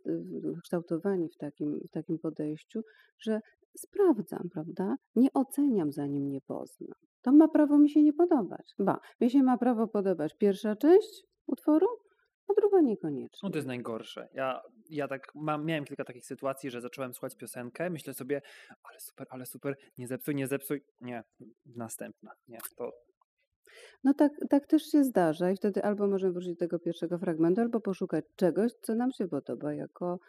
kształtowani w takim, w takim podejściu, że sprawdzam, prawda? Nie oceniam, zanim nie poznam. To ma prawo mi się nie podobać. Ba, mi się ma prawo podobać pierwsza część utworu, a druga niekoniecznie. No to jest najgorsze. Ja, ja tak mam, miałem kilka takich sytuacji, że zacząłem słuchać piosenkę, myślę sobie, ale super, ale super, nie zepsuj, nie zepsuj. Nie, następna. Nie, to no tak, tak też się zdarza i wtedy albo możemy wrócić do tego pierwszego fragmentu, albo poszukać czegoś, co nam się podoba jako,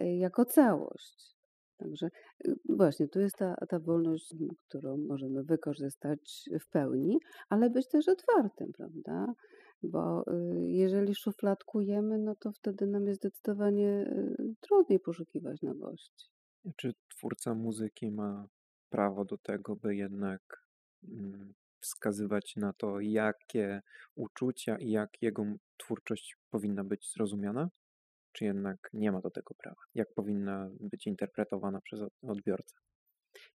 e, jako całość. Także y, właśnie tu jest ta, ta wolność, którą możemy wykorzystać w pełni, ale być też otwartym, prawda? Bo y, jeżeli szufladkujemy, no to wtedy nam jest zdecydowanie y, trudniej poszukiwać nowości. Czy twórca muzyki ma prawo do tego, by jednak mm, wskazywać na to, jakie uczucia i jak jego twórczość powinna być zrozumiana? Czy jednak nie ma do tego prawa? Jak powinna być interpretowana przez odbiorcę?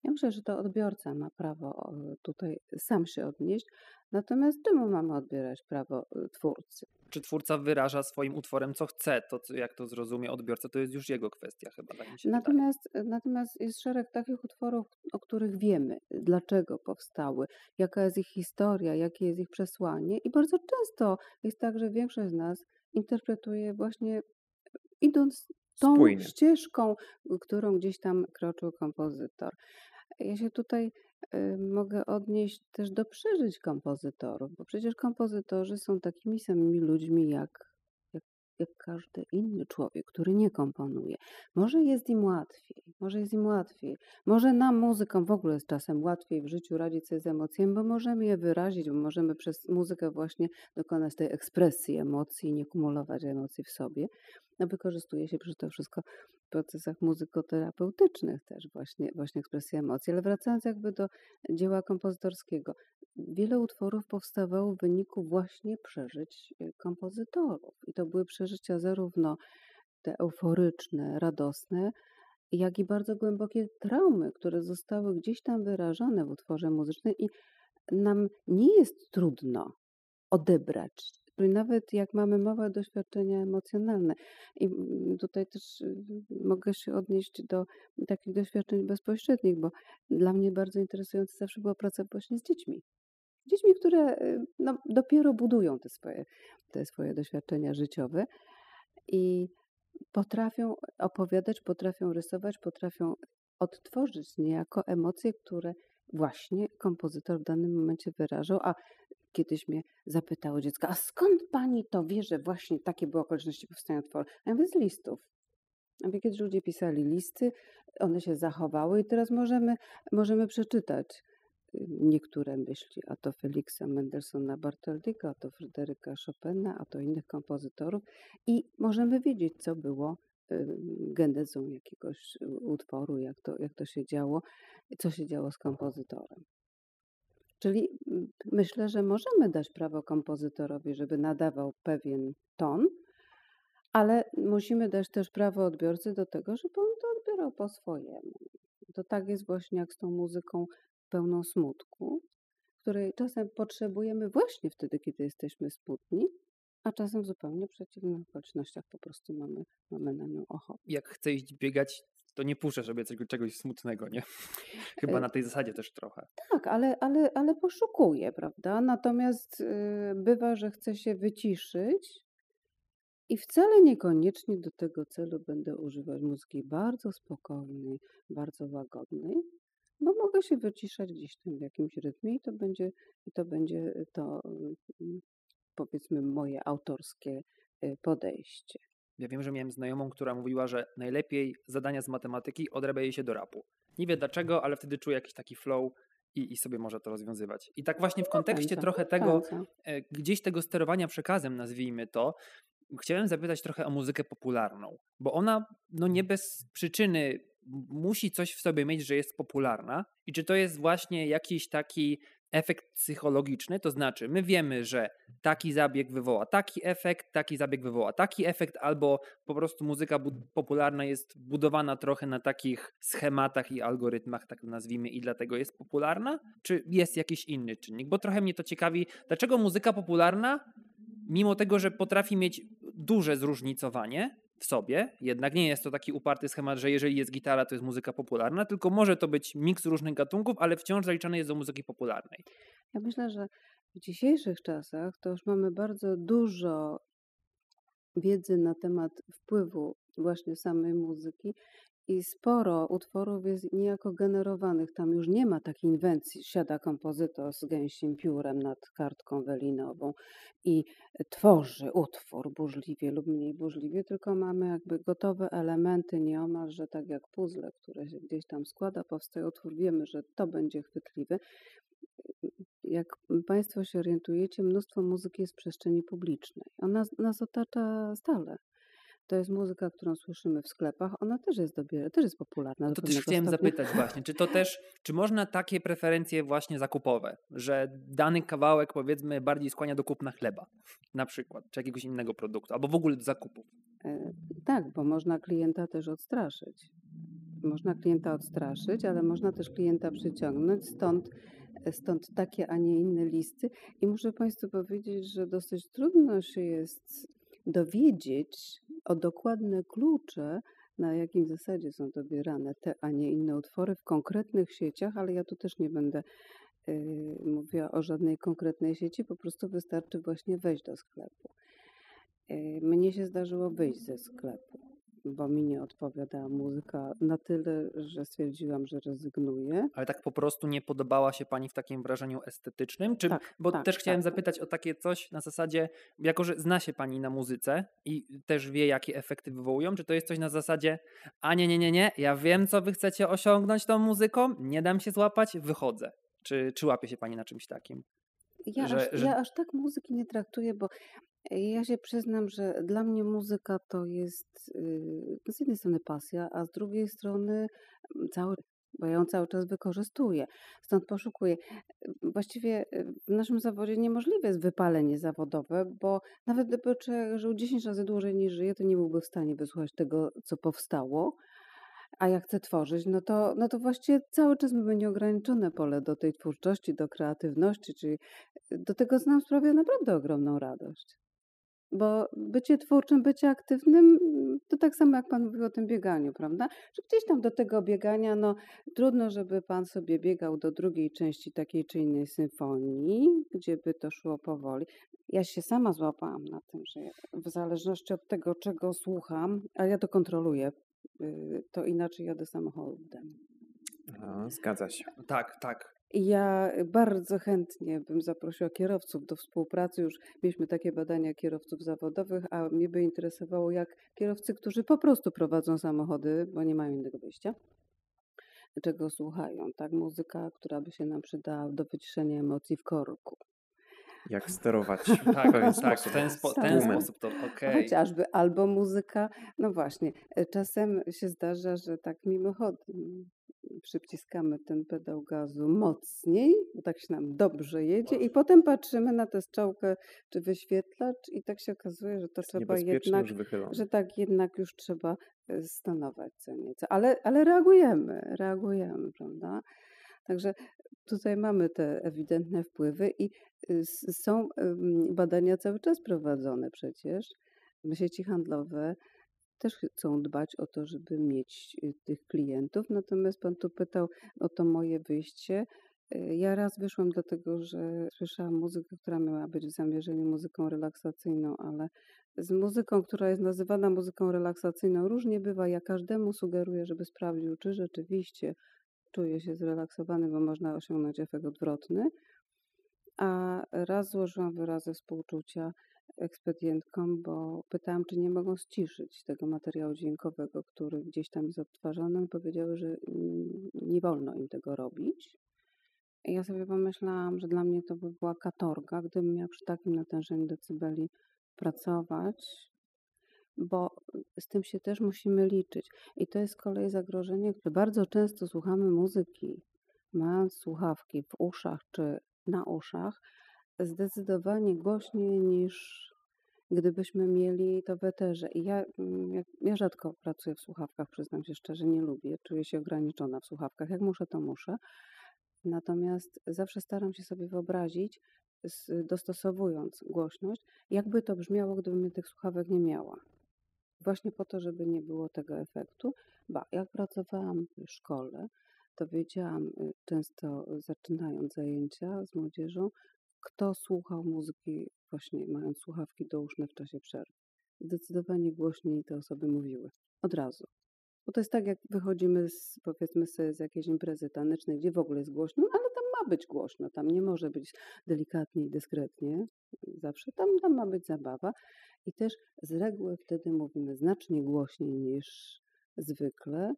Ja myślę, że to odbiorca ma prawo tutaj sam się odnieść, natomiast czemu mamy odbierać prawo y, twórcy? Czy twórca wyraża swoim utworem, co chce, to jak to zrozumie odbiorca, to jest już jego kwestia chyba. Tak natomiast, natomiast jest szereg takich utworów, o których wiemy, dlaczego powstały, jaka jest ich historia, jakie jest ich przesłanie i bardzo często jest tak, że większość z nas interpretuje właśnie idąc tą Spójnie. ścieżką, którą gdzieś tam kroczył kompozytor. Ja się tutaj y, mogę odnieść też do przeżyć kompozytorów, bo przecież kompozytorzy są takimi samymi ludźmi jak, jak, każdy inny człowiek, który nie komponuje. Może jest im łatwiej, może jest im łatwiej. Może nam, muzykom, w ogóle jest czasem łatwiej w życiu radzić sobie z emocjami, bo możemy je wyrazić, bo możemy przez muzykę właśnie dokonać tej ekspresji emocji, nie kumulować emocji w sobie no, wykorzystuje się przecież to wszystko w procesach muzykoterapeutycznych też właśnie, właśnie emocji. Ale wracając jakby do dzieła kompozytorskiego, wiele utworów powstawało w wyniku właśnie przeżyć y, kompozytorów. I to były przeżycia zarówno te euforyczne, radosne, jak i bardzo głębokie traumy, które zostały gdzieś tam wyrażone w utworze muzycznym i nam nie jest trudno odebrać nawet jak mamy małe doświadczenia emocjonalne. I mm, tutaj też y, mogę się odnieść do takich doświadczeń bezpośrednich, bo dla mnie bardzo interesująca zawsze była praca właśnie z dziećmi. Dziećmi, które y, no, dopiero budują te swoje, te swoje doświadczenia życiowe i potrafią opowiadać, potrafią rysować, potrafią odtworzyć niejako emocje, które właśnie kompozytor w danym momencie wyrażał, a kiedyś mnie zapytało dziecko, a skąd pani to wie, że właśnie takie były okoliczności powstania utworu? A ja mówię, z listów. A kiedyś ludzie pisali listy, one się zachowały i teraz możemy, możemy przeczytać niektóre myśli, a to Feliksa Mendelssohna Bartoldika, a to Fryderyka Chopina, a to innych kompozytorów i możemy wiedzieć, co było genezą jakiegoś utworu, jak to, jak to się działo, co się działo z kompozytorem. Czyli myślę, że możemy dać prawo kompozytorowi, żeby nadawał pewien ton, ale musimy dać też prawo odbiorcy do tego, żeby on to odbierał po swojemu. To tak jest właśnie jak z tą muzyką pełną smutku, której czasem potrzebujemy właśnie wtedy, kiedy jesteśmy smutni, A czasem w zupełnie przeciwnych okolicznościach po prostu mamy, mamy na nią ochotę. Jak chcę iść biegać, to nie puszczę sobie czegoś, czegoś smutnego, nie? Chyba Y, na tej zasadzie też trochę. Tak, ale, ale, ale poszukuję, prawda? Natomiast y, bywa, że chcę się wyciszyć i wcale niekoniecznie do tego celu będę używać muzyki bardzo spokojnej, bardzo łagodnej, bo mogę się wyciszać gdzieś tam w jakimś rytmie i to będzie, i to, będzie to mm, powiedzmy moje autorskie y, podejście. Ja wiem, że miałem znajomą, która mówiła, że najlepiej zadania z matematyki odrabia jej się do rapu. Nie wie dlaczego, ale wtedy czuje jakiś taki flow i, i sobie może to rozwiązywać. I tak właśnie w kontekście trochę tego, e, gdzieś tego sterowania przekazem, nazwijmy to, chciałem zapytać trochę o muzykę popularną, bo ona no nie bez przyczyny musi coś w sobie mieć, że jest popularna i czy to jest właśnie jakiś taki efekt psychologiczny, to znaczy my wiemy, że taki zabieg wywoła taki efekt, taki zabieg wywoła taki efekt, albo po prostu muzyka popularna jest budowana trochę na takich schematach i algorytmach, tak nazwijmy, i dlatego jest popularna? Czy jest jakiś inny czynnik? Bo trochę mnie to ciekawi, dlaczego muzyka popularna, mimo tego, że potrafi mieć duże zróżnicowanie w sobie, jednak nie jest to taki uparty schemat, że jeżeli jest gitara, to jest muzyka popularna, tylko może to być miks różnych gatunków, ale wciąż zaliczane jest do muzyki popularnej. Ja myślę, że w dzisiejszych czasach to już mamy bardzo dużo wiedzy na temat wpływu właśnie samej muzyki i sporo utworów jest niejako generowanych. Tam już nie ma takiej inwencji. Siada kompozytor z gęsim piórem nad kartką welinową i tworzy utwór burzliwie lub mniej burzliwie, tylko mamy jakby gotowe elementy, nieomalże tak jak puzzle, które się gdzieś tam składa, powstaje utwór. Wiemy, że to będzie chwytliwy jak Państwo się orientujecie, mnóstwo muzyki jest w przestrzeni publicznej. Ona nas otacza stale. To jest muzyka, którą słyszymy w sklepach. Ona też jest dobiera, też jest popularna. To też chciałem stopnia. zapytać właśnie, czy to też, czy można takie preferencje właśnie zakupowe, że dany kawałek powiedzmy bardziej skłania do kupna chleba na przykład, czy jakiegoś innego produktu, albo w ogóle do zakupów. E, Tak, bo można klienta też odstraszyć. Można klienta odstraszyć, ale można też klienta przyciągnąć, stąd, stąd takie, a nie inne listy. I muszę Państwu powiedzieć, że dosyć trudno się jest dowiedzieć o dokładne klucze, na jakim zasadzie są dobierane te, a nie inne utwory w konkretnych sieciach, ale ja tu też nie będę yy, mówiła o żadnej konkretnej sieci, po prostu wystarczy właśnie wejść do sklepu. Yy, Mnie się zdarzyło wyjść ze sklepu, bo mi nie odpowiadała muzyka na tyle, że stwierdziłam, że rezygnuję. Ale tak po prostu nie podobała się Pani w takim wrażeniu estetycznym? Czy, Tak, bo tak, też chciałem tak, tak. zapytać o takie coś na zasadzie, jako że zna się Pani na muzyce i też wie, jakie efekty wywołują, czy to jest coś na zasadzie, a nie, nie, nie, nie, ja wiem, co Wy chcecie osiągnąć tą muzyką, nie dam się złapać, wychodzę. Czy, czy łapie się Pani na czymś takim? Ja, Że- aż, że- ja aż tak muzyki nie traktuję, bo ja się przyznam, że dla mnie muzyka to jest yy, z jednej strony pasja, a z drugiej strony mm, cały, bo ja ją cały czas wykorzystuję. Stąd poszukuję. Właściwie yy, w naszym zawodzie niemożliwe jest wypalenie zawodowe, bo nawet gdyby człowiek żył 10 razy dłużej niż żyje, to nie byłby w stanie wysłuchać tego, co powstało. A jak chcę tworzyć, no to, no to właściwie cały czas mamy nieograniczone pole do tej twórczości, do kreatywności, czyli do tego, co nam sprawia naprawdę ogromną radość. Bo bycie twórczym, bycie aktywnym, mm, to tak samo jak Pan mówił o tym bieganiu, prawda? Że gdzieś tam do tego biegania, no trudno, żeby Pan sobie biegał do drugiej części takiej czy innej symfonii, gdzie by to szło powoli. Ja się sama złapałam na tym, że w zależności od tego, czego słucham, a ja to kontroluję, y, to inaczej jadę samochodem. A, zgadza się. Tak, tak. Ja bardzo chętnie bym zaprosiła kierowców do współpracy. Już mieliśmy takie badania kierowców zawodowych, a mnie by interesowało, jak kierowcy, którzy po prostu prowadzą samochody, bo nie mają innego wyjścia, czego słuchają. Tak, muzyka, która by się nam przydała do wyciszenia emocji w korku. Jak sterować Tak, tak, w sposób ten, spo, Tak. ten sposób to okej. Chociażby albo muzyka, no właśnie, e, czasem się zdarza, że tak mimochodem przyciskamy ten pedał gazu mocniej, bo tak się nam dobrze jedzie i potem patrzymy na tę strzałkę czy wyświetlacz i tak się okazuje, że to Jest trzeba jednak, że tak jednak już trzeba e, stanować co nieco. Ale, ale reagujemy, reagujemy, prawda? Także tutaj mamy te ewidentne wpływy i y, są badania cały czas prowadzone przecież. Sieci handlowe też chcą dbać o to, żeby mieć y, tych klientów. Natomiast pan tu pytał o to moje wyjście. Y, ja raz wyszłam dlatego, że słyszałam muzykę, która miała być w zamierzeniu muzyką relaksacyjną, ale z muzyką, która jest nazywana muzyką relaksacyjną, różnie bywa. Ja każdemu sugeruję, żeby sprawdził, czy rzeczywiście czuje się zrelaksowany, bo można osiągnąć efekt odwrotny. A raz złożyłam wyrazy współczucia ekspedientkom, bo pytałam, czy nie mogą ściszyć tego materiału dźwiękowego, który gdzieś tam jest odtwarzany. Powiedziały, że nie wolno im tego robić. I ja sobie pomyślałam, że dla mnie to by była katorga, gdybym miała przy takim natężeniu decybeli pracować, bo z tym się też musimy liczyć. I to jest z kolei zagrożenie, że bardzo często słuchamy muzyki, mając słuchawki w uszach czy na uszach, zdecydowanie głośniej niż gdybyśmy mieli to w eterze. I ja, mm, ja rzadko pracuję w słuchawkach, przyznam się szczerze, nie lubię. Czuję się ograniczona w słuchawkach. Jak muszę, to muszę. Natomiast zawsze staram się sobie wyobrazić, dostosowując głośność, jakby to brzmiało, gdybym tych słuchawek nie miała. Właśnie po to, żeby nie było tego efektu. Ba, jak pracowałam w szkole, to wiedziałam y, często zaczynając zajęcia z młodzieżą, kto słuchał muzyki właśnie mając słuchawki douszne w czasie przerwy. Zdecydowanie głośniej te osoby mówiły. Od razu. Bo to jest tak, jak wychodzimy z, powiedzmy sobie, z jakiejś imprezy tanecznej, gdzie w ogóle jest głośno, ale tam ma być głośno, tam nie może być delikatnie i dyskretnie. Zawsze tam, tam ma być zabawa. I też z reguły wtedy mówimy znacznie głośniej niż zwykle,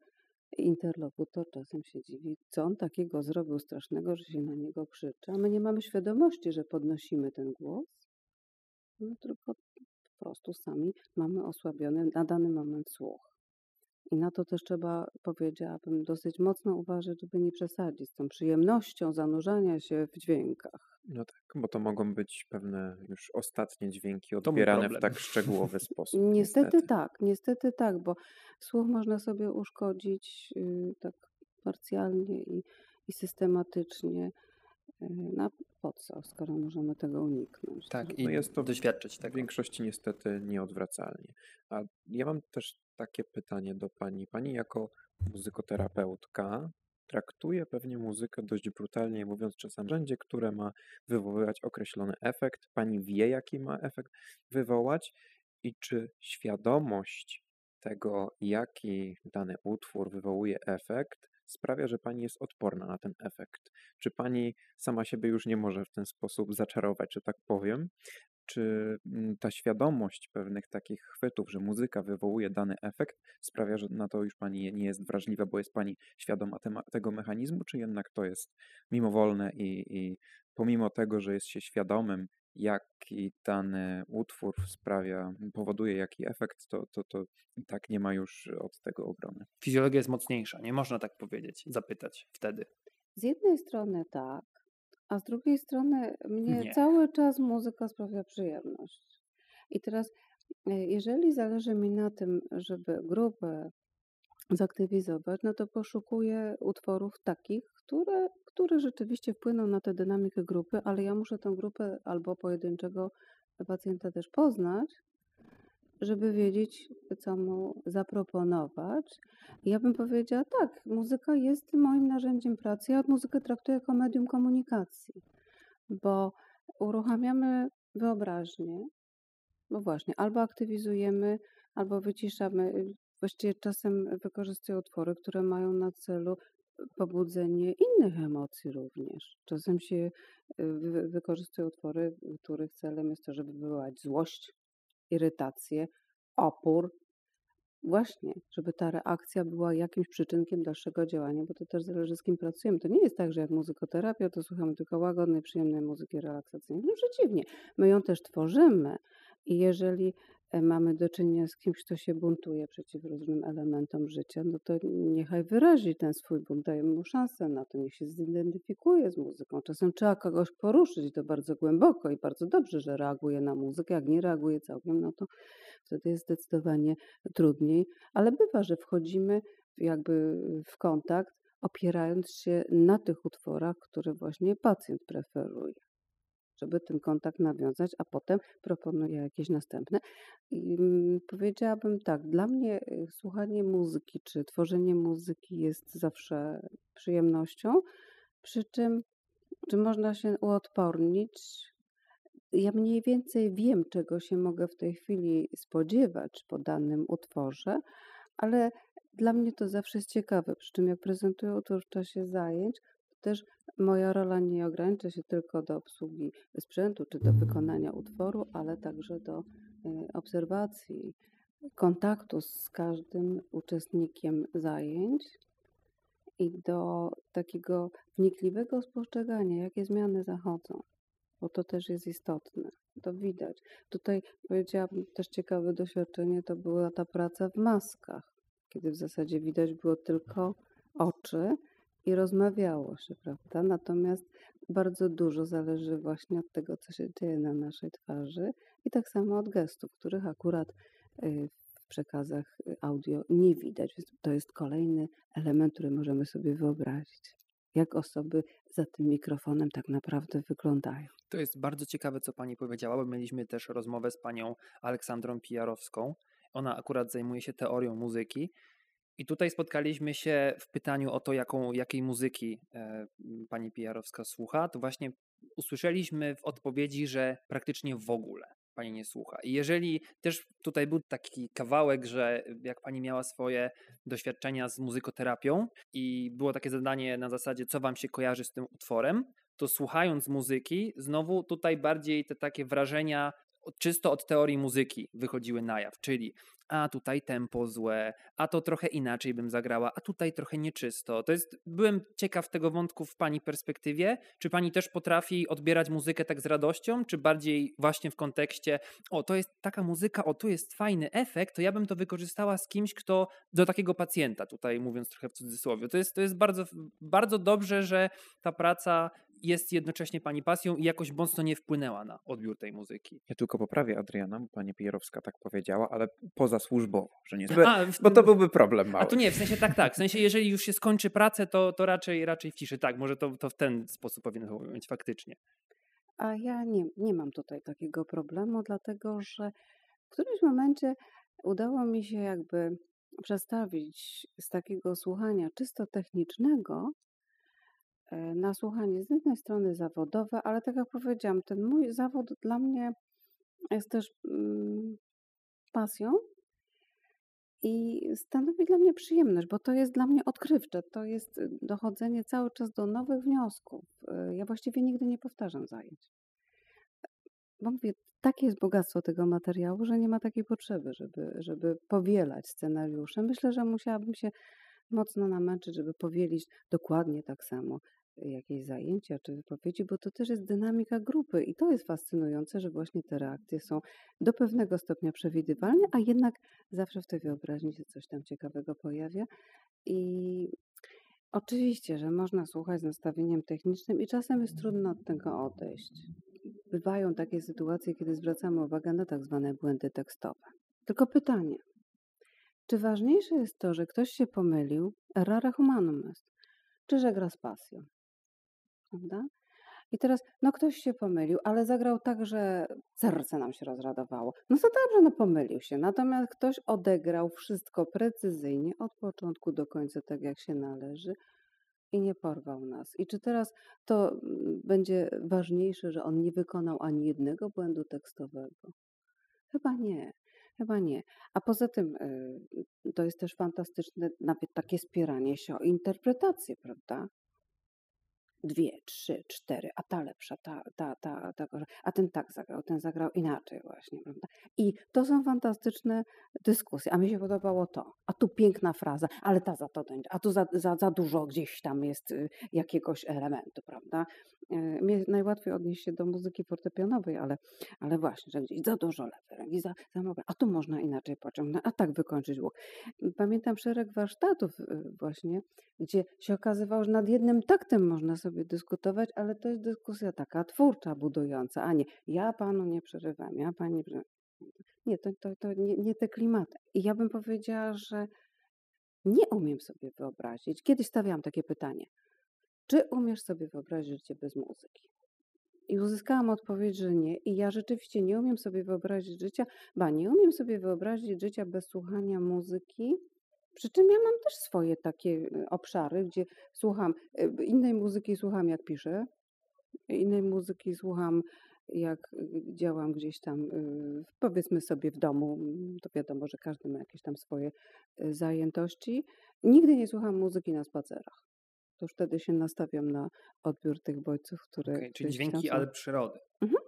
interlokutor czasem się dziwi, co on takiego zrobił strasznego, że się na niego krzyczy, a my nie mamy świadomości, że podnosimy ten głos, no tylko po prostu sami mamy osłabiony na dany moment słuch. I na to też trzeba, powiedziałabym, dosyć mocno uważać, żeby nie przesadzić z tą przyjemnością zanurzania się w dźwiękach. No tak, bo to mogą być pewne już ostatnie dźwięki odbierane w tak szczegółowy sposób. Niestety, niestety, tak, niestety tak, bo słuch można sobie uszkodzić yy, tak parcjalnie i, i systematycznie. Yy, na po co, skoro możemy tego uniknąć? Tak, no i jest to doświadczyć tego. W większości niestety nieodwracalnie. A ja mam też takie pytanie do pani. Pani jako muzykoterapeutka traktuje pewnie muzykę dość brutalnie, mówiąc czasem narzędzie, które ma wywoływać określony efekt. Pani wie, jaki ma efekt wywołać i czy świadomość tego, jaki dany utwór wywołuje efekt, sprawia, że pani jest odporna na ten efekt. Czy pani sama siebie już nie może w ten sposób zaczarować, że tak powiem, czy mm, ta świadomość pewnych takich chwytów, że muzyka wywołuje dany efekt, sprawia, że na to już pani nie jest wrażliwa, bo jest pani świadoma tego mechanizmu, czy jednak to jest mimowolne i, i pomimo tego, że jest się świadomym, jaki dany utwór sprawia, powoduje jaki efekt, to, to, to i tak nie ma już od tego obrony. Fizjologia jest mocniejsza, nie można tak powiedzieć, zapytać wtedy. Z jednej strony tak, a z drugiej strony mnie Nie. cały czas muzyka sprawia przyjemność. I teraz, e, jeżeli zależy mi na tym, żeby grupę zaktywizować, no to poszukuję utworów takich, które, które rzeczywiście wpłyną na tę dynamikę grupy, ale ja muszę tę grupę albo pojedynczego pacjenta też poznać, żeby wiedzieć, co mu zaproponować. Ja bym powiedziała tak, muzyka jest moim narzędziem pracy. Ja muzykę traktuję jako medium komunikacji, bo uruchamiamy wyobraźnię, bo właśnie albo aktywizujemy, albo wyciszamy. Właściwie czasem wykorzystuję utwory, które mają na celu pobudzenie innych emocji również. Czasem się y, wykorzystuje utwory, których celem jest to, żeby wywołać złość, irytację, opór. Właśnie, żeby ta reakcja była jakimś przyczynkiem dalszego działania, bo to też zależy z kim pracujemy. To nie jest tak, że jak muzykoterapia, to słuchamy tylko łagodnej, przyjemnej muzyki relaksacyjnej. No przeciwnie, my ją też tworzymy i jeżeli mamy do czynienia z kimś, kto się buntuje przeciw różnym elementom życia, no to niechaj wyrazi ten swój bunt, dajemy mu szansę na to, niech się zidentyfikuje z muzyką. Czasem trzeba kogoś poruszyć to bardzo głęboko i bardzo dobrze, że reaguje na muzykę. Jak nie reaguje całkiem, no to wtedy jest zdecydowanie trudniej, ale bywa, że wchodzimy jakby w kontakt opierając się na tych utworach, które właśnie pacjent preferuje żeby ten kontakt nawiązać, a potem proponuję jakieś następne. I mm, powiedziałabym tak, dla mnie y, słuchanie muzyki czy tworzenie muzyki jest zawsze przyjemnością, przy czym czy można się uodpornić? Ja mniej więcej wiem, czego się mogę w tej chwili spodziewać po danym utworze, ale dla mnie to zawsze jest ciekawe. Przy czym jak prezentuję utwór w czasie zajęć, też moja rola nie ogranicza się tylko do obsługi sprzętu czy do wykonania utworu, ale także do y, obserwacji, kontaktu z każdym uczestnikiem zajęć i do takiego wnikliwego spostrzegania, jakie zmiany zachodzą, bo to też jest istotne. To widać. Tutaj powiedziałabym też ciekawe doświadczenie to była ta praca w maskach, kiedy w zasadzie widać było tylko oczy i rozmawiało się, prawda? Natomiast bardzo dużo zależy właśnie od tego, co się dzieje na naszej twarzy i tak samo od gestów, których akurat y, w przekazach y, audio nie widać. Więc to jest kolejny element, który możemy sobie wyobrazić. Jak osoby za tym mikrofonem tak naprawdę wyglądają. To jest bardzo ciekawe, co pani powiedziała, bo mieliśmy też rozmowę z panią Aleksandrą Pijarowską. Ona akurat zajmuje się teorią muzyki i tutaj spotkaliśmy się w pytaniu o to, jaką, jakiej muzyki e, pani Pijarowska słucha. To właśnie usłyszeliśmy w odpowiedzi, że praktycznie w ogóle pani nie słucha. I jeżeli też tutaj był taki kawałek, że jak pani miała swoje doświadczenia z muzykoterapią i było takie zadanie na zasadzie, co wam się kojarzy z tym utworem, to słuchając muzyki, znowu tutaj bardziej te takie wrażenia czysto od teorii muzyki wychodziły na jaw, czyli a tutaj tempo złe, a to trochę inaczej bym zagrała, a tutaj trochę nieczysto. To jest, byłem ciekaw tego wątku w pani perspektywie. Czy pani też potrafi odbierać muzykę tak z radością, czy bardziej właśnie w kontekście, o to jest taka muzyka, o tu jest fajny efekt, to ja bym to wykorzystała z kimś, kto do takiego pacjenta, tutaj mówiąc trochę w cudzysłowie. To jest, to jest bardzo, bardzo dobrze, że ta praca jest jednocześnie pani pasją i jakoś mocno nie wpłynęła na odbiór tej muzyki. Ja tylko poprawię Adriana, bo pani Pierowska tak powiedziała, ale poza służbowo, że nie A, w, bo to byłby problem mały. A tu nie, w sensie tak, tak. W sensie jeżeli już się skończy pracę, to, to raczej, raczej w ciszy. Tak, może to, to w ten sposób powinno być faktycznie. A ja nie, nie mam tutaj takiego problemu, dlatego że w którymś momencie udało mi się jakby przestawić z takiego słuchania czysto technicznego E, na słuchanie z jednej strony zawodowe, ale tak jak powiedziałam, ten mój zawód dla mnie jest też mm, pasją i stanowi dla mnie przyjemność, bo to jest dla mnie odkrywcze, to jest y, dochodzenie cały czas do nowych wniosków. E, ja właściwie nigdy nie powtarzam zajęć. Bo mówię, takie jest bogactwo tego materiału, że nie ma takiej potrzeby, żeby, żeby powielać scenariusze. Myślę, że musiałabym się mocno namęczyć, żeby powielić dokładnie tak samo jakieś zajęcia czy wypowiedzi, bo to też jest dynamika grupy i to jest fascynujące, że właśnie te reakcje są do pewnego stopnia przewidywalne, a jednak zawsze w tej wyobraźni się coś tam ciekawego pojawia. I oczywiście, że można słuchać z nastawieniem technicznym i czasem jest trudno od tego odejść. Bywają takie sytuacje, kiedy zwracamy uwagę na tak zwane błędy tekstowe. Tylko pytanie, czy ważniejsze jest to, że ktoś się pomylił, rara humanum est, czy że gra z pasją? Prawda? I teraz, no ktoś się pomylił, ale zagrał tak, że serce nam się rozradowało. No to dobrze, no pomylił się. Natomiast ktoś odegrał wszystko precyzyjnie od początku do końca, tak jak się należy i nie porwał nas. I czy teraz to mm, będzie ważniejsze, że on nie wykonał ani jednego błędu tekstowego? Chyba nie. Chyba nie. A poza tym y, to jest też fantastyczne takie spieranie się o interpretację, prawda? Dwie, trzy, cztery, a ta lepsza, ta, ta, ta, ta, a ten tak zagrał, ten zagrał inaczej właśnie, prawda? I to są fantastyczne dyskusje, a mi się podobało to, a tu piękna fraza, ale ta za to, a tu za, za, za dużo gdzieś tam jest y, jakiegoś elementu, prawda? Y, mnie najłatwiej odnieść się do muzyki fortepianowej, ale, ale właśnie, że gdzieś za dużo lewy ręki, za, za a tu można inaczej pociągnąć, a tak wykończyć łuk. Pamiętam szereg warsztatów y, właśnie, gdzie się okazywało, że nad jednym taktem można sobie dyskutować, ale to jest dyskusja taka twórcza, budująca, a nie ja panu nie przerywam, ja pani nie. Nie, to, to, to nie, nie te klimaty. I ja bym powiedziała, że Nie umiem sobie wyobrazić. Kiedyś stawiałam takie pytanie. Czy umiesz sobie wyobrazić życie bez muzyki? I uzyskałam odpowiedź, że nie. I ja rzeczywiście nie umiem sobie wyobrazić życia, ba, nie umiem sobie wyobrazić życia bez słuchania muzyki. Przy czym ja mam też swoje takie y, obszary, gdzie słucham y, innej muzyki, słucham jak piszę, innej muzyki słucham jak y, działam gdzieś tam, powiedzmy sobie w domu, mm, to wiadomo, że każdy ma jakieś tam swoje zajętości. Nigdy nie słucham muzyki na spacerach to już wtedy się nastawiam na odbiór tych bodźców, które. Okay, czyli dźwięki, ale przyrody. Mhm.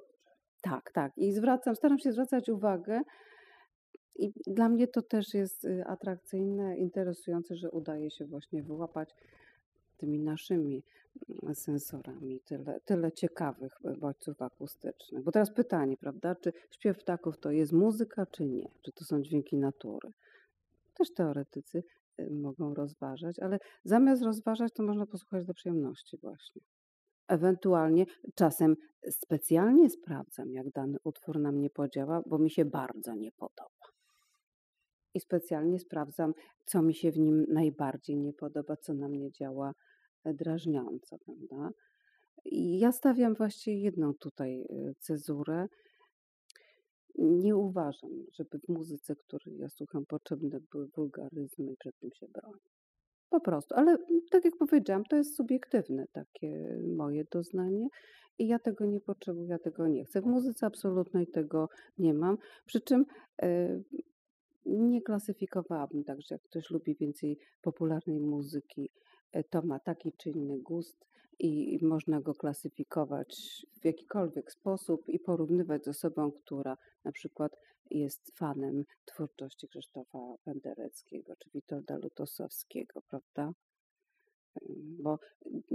Tak, tak. I zwracam, staram się zwracać uwagę. I dla mnie to też jest y, atrakcyjne, interesujące, że udaje się właśnie wyłapać tymi naszymi mm, sensorami tyle, tyle ciekawych bodźców akustycznych. Bo teraz pytanie, prawda, czy śpiew ptaków to jest muzyka, czy nie? Czy to są dźwięki natury? Też teoretycy Y, mogą rozważać, ale zamiast rozważać, to można posłuchać do przyjemności właśnie. Ewentualnie czasem specjalnie sprawdzam, jak dany utwór na mnie podziała, bo mi się bardzo nie podoba. I specjalnie sprawdzam, co mi się w nim najbardziej nie podoba, co na mnie działa e, drażniąco, prawda? I ja stawiam właściwie jedną tutaj e, cezurę, nie uważam, żeby w muzyce, której ja słucham, potrzebne były wulgaryzmy i przed tym się bronię. Po prostu, ale tak jak powiedziałam, to jest subiektywne takie moje doznanie i ja tego nie potrzebuję, ja tego nie chcę. W muzyce absolutnej tego nie mam. Przy czym e, nie klasyfikowałabym tak, że jak ktoś lubi więcej popularnej muzyki, e, to ma taki czy inny gust i można go klasyfikować w jakikolwiek sposób i porównywać z osobą, która na przykład jest fanem twórczości Krzysztofa Pendereckiego czy Witolda Lutosowskiego, prawda? Bo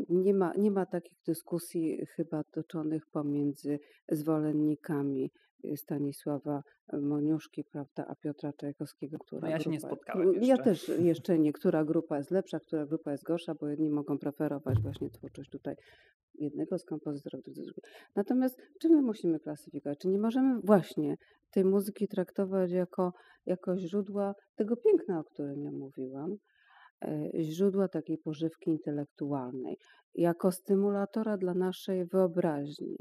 nie ma, nie ma takich dyskusji chyba toczonych pomiędzy zwolennikami Stanisława Moniuszki, prawda, a Piotra Czajkowskiego, która no ja się nie spotkałem jeszcze. Ja też jeszcze nie, która grupa jest lepsza, która grupa jest gorsza, bo jedni mogą preferować właśnie twórczość tutaj jednego z kompozytorów, drugiego. Natomiast czy my musimy klasyfikować? Czy nie możemy właśnie tej muzyki traktować jako, jako źródła tego piękna, o którym ja mówiłam, e, źródła takiej pożywki intelektualnej, jako stymulatora dla naszej wyobraźni,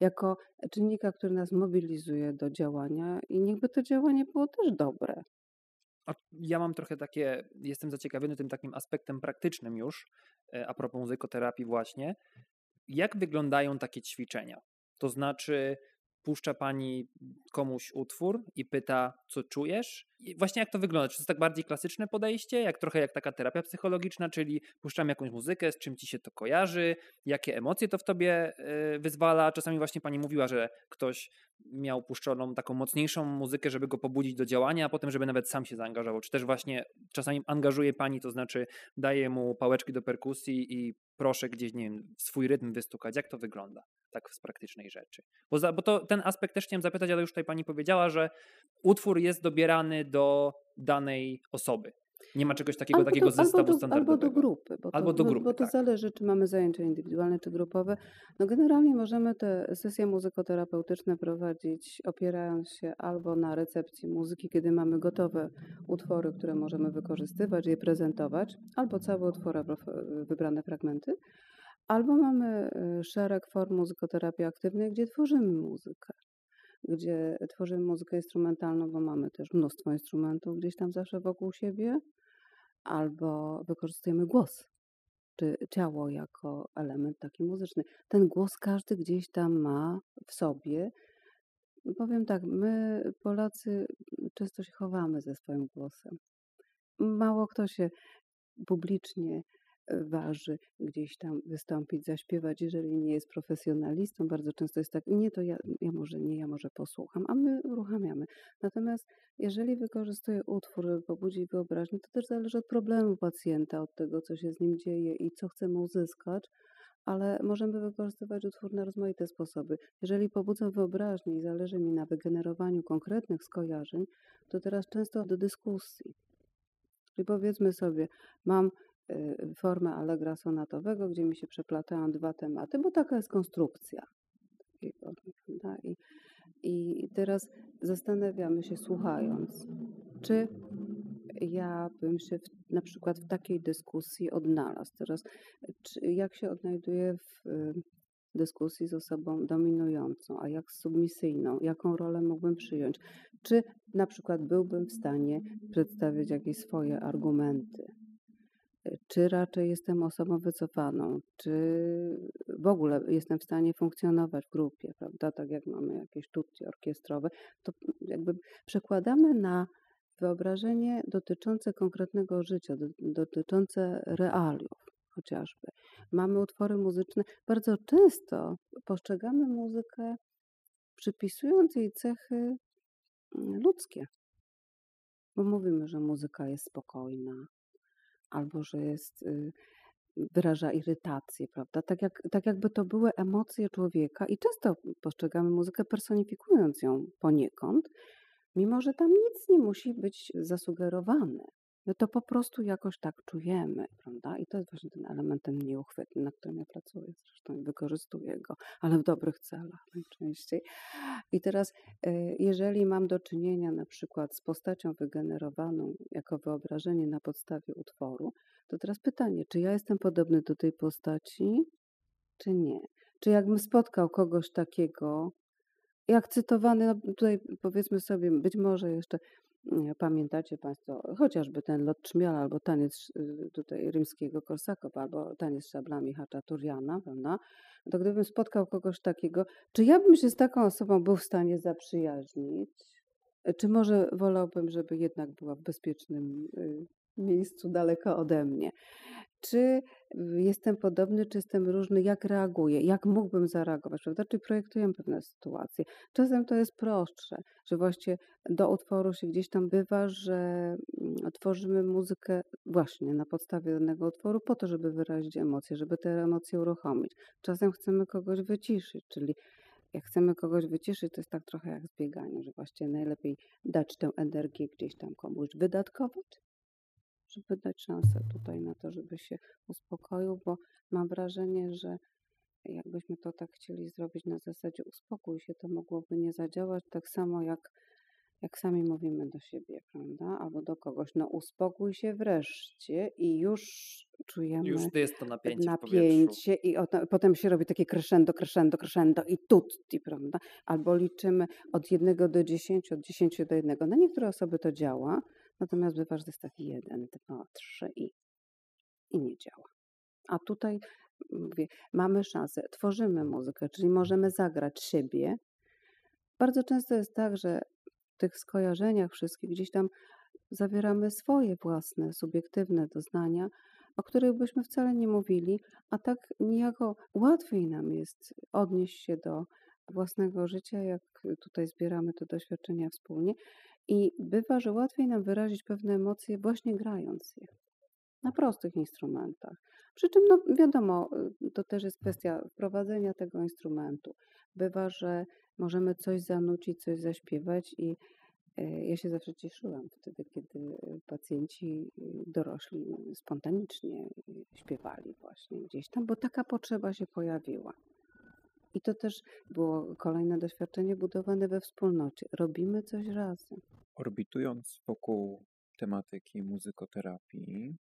jako czynnika, który nas mobilizuje do działania i niechby to działanie było też dobre. Ja mam trochę takie, jestem zaciekawiony tym takim aspektem praktycznym już, e, a propos muzykoterapii właśnie. Jak wyglądają takie ćwiczenia? To znaczy, puszcza pani komuś utwór i pyta, co czujesz? I właśnie jak to wygląda? Czy to jest tak bardziej klasyczne podejście, jak trochę jak taka terapia psychologiczna, czyli puszczam jakąś muzykę, z czym ci się to kojarzy, jakie emocje to w tobie y, wyzwala? Czasami właśnie pani mówiła, że ktoś miał puszczoną taką mocniejszą muzykę, żeby go pobudzić do działania, a potem, żeby nawet sam się zaangażował. Czy też właśnie czasami angażuje pani, to znaczy daje mu pałeczki do perkusji i proszę gdzieś, nie wiem, swój rytm wystukać. Jak to wygląda tak z praktycznej rzeczy? Bo, za, bo to ten aspekt też chciałem zapytać, ale już tutaj pani powiedziała, że utwór jest dobierany do danej osoby. Nie ma czegoś takiego, albo takiego do, zestawu albo do, standardowego. Albo do grupy. Bo albo to, do grupy, Bo to tak. zależy, czy mamy zajęcia indywidualne, czy grupowe. No generalnie możemy te sesje muzykoterapeutyczne prowadzić opierając się albo na recepcji muzyki, kiedy mamy gotowe utwory, które możemy wykorzystywać, je prezentować, albo całe utwory, albo wybrane fragmenty. Albo mamy e, szereg form muzykoterapii aktywnej, gdzie tworzymy muzykę gdzie tworzymy muzykę instrumentalną, bo mamy też mnóstwo instrumentów gdzieś tam zawsze wokół siebie, albo wykorzystujemy głos, czy ciało jako element taki muzyczny. Ten głos każdy gdzieś tam ma w sobie. Powiem tak, my Polacy często się chowamy ze swoim głosem. Mało kto się publicznie waży gdzieś tam wystąpić, zaśpiewać, jeżeli nie jest profesjonalistą. Bardzo często jest tak, nie to ja, ja może nie, ja może posłucham, a my uruchamiamy. Natomiast jeżeli wykorzystuję utwór, żeby pobudzić wyobraźnię, to też zależy od problemu pacjenta, od tego, co się z nim dzieje i co chcemy uzyskać ale możemy wykorzystywać utwór na rozmaite sposoby. Jeżeli pobudzę wyobraźnię i zależy mi na wygenerowaniu konkretnych skojarzeń, to teraz często do dyskusji. Czyli powiedzmy sobie, mam formę allegra sonatowego, gdzie mi się przeplatają dwa tematy, bo taka jest konstrukcja. I, I teraz zastanawiamy się, słuchając, czy ja bym się na przykład w takiej dyskusji odnalazł. Teraz, czy, jak się odnajduje w y, dyskusji z osobą dominującą, a jak z submisyjną, jaką rolę mógłbym przyjąć? Czy na przykład byłbym w stanie przedstawić jakieś swoje argumenty? Czy raczej jestem osobą wycofaną, czy w ogóle jestem w stanie funkcjonować w grupie, prawda? Tak jak mamy jakieś tutti orkiestrowe, to jakby przekładamy na wyobrażenie dotyczące konkretnego życia, dotyczące realiów chociażby. Mamy utwory muzyczne. Bardzo często postrzegamy muzykę przypisując jej cechy mm, ludzkie. Bo mówimy, że muzyka jest spokojna, albo że jest, y, wyraża irytację, prawda? Tak, jak, tak jakby to były emocje człowieka i często postrzegamy muzykę personifikując ją poniekąd, mimo że tam nic nie musi być zasugerowane. My to po prostu jakoś tak czujemy, prawda? I to jest właśnie ten element ten nieuchwytny, na którym ja pracuję zresztą wykorzystuję go, ale w dobrych celach najczęściej. I teraz, e, jeżeli mam do czynienia na przykład z postacią wygenerowaną jako wyobrażenie na podstawie utworu, to teraz pytanie, czy ja jestem podobny do tej postaci, czy nie? Czy jakbym spotkał kogoś takiego, jak cytowany, no tutaj powiedzmy sobie, być może jeszcze pamiętacie Państwo chociażby ten lot trzmiela, albo taniec y, tutaj rzymskiego Korsakowa, albo taniec szablami Haczaturjana, prawda? To gdybym spotkał kogoś takiego, czy ja bym się z taką osobą był w stanie zaprzyjaźnić? Czy może wolałbym, żeby jednak była w bezpiecznym y, miejscu daleko ode mnie? czy jestem podobny, czy jestem różny, jak reaguję, jak mógłbym zareagować, prawda? Czy projektujemy pewne sytuacje. Czasem to jest prostsze, że właśnie do utworu się gdzieś tam bywa, że mm, tworzymy muzykę właśnie na podstawie danego utworu po to, żeby wyrazić emocje, żeby te emocje uruchomić. Czasem chcemy kogoś wyciszyć, czyli jak chcemy kogoś wyciszyć, to jest tak trochę jak z bieganiem, że właściwie najlepiej dać tę energię gdzieś tam komuś wydatkować, żeby dać szansę tutaj na to, żeby się uspokoił, bo mam wrażenie, że jakbyśmy to tak chcieli zrobić na zasadzie uspokój się, to mogłoby nie zadziałać tak samo jak, jak sami mówimy do siebie, prawda? Albo do kogoś. No uspokój się wreszcie i już czujemy Już jest to napięcie, napięcie i o, potem się robi takie crescendo, crescendo, crescendo i tutti, prawda? Albo liczymy od jednego do dziesięciu, od dziesięciu do jednego. Na niektóre osoby to działa, Natomiast bywa, że to jeden, dwa, trzy i, i nie działa. A tutaj mówię, mamy szansę, tworzymy muzykę, czyli możemy zagrać siebie. Bardzo często jest tak, że w tych skojarzeniach wszystkich gdzieś tam zawieramy swoje własne, subiektywne doznania, o których byśmy wcale nie mówili, a tak niejako łatwiej nam jest odnieść się do własnego życia, jak tutaj zbieramy te doświadczenia wspólnie. I bywa, że łatwiej nam wyrazić pewne emocje właśnie grając je na prostych instrumentach. Przy czym, no wiadomo, y, to też jest kwestia wprowadzenia tego instrumentu. Bywa, że możemy coś zanucić, coś zaśpiewać i y, ja się zawsze cieszyłam wtedy, kiedy y, pacjenci dorośli spontanicznie śpiewali właśnie gdzieś tam, bo taka potrzeba się pojawiła. I to też było kolejne doświadczenie budowane we wspólnocie. Robimy coś razem. Orbitując wokół tematyki muzykoterapii,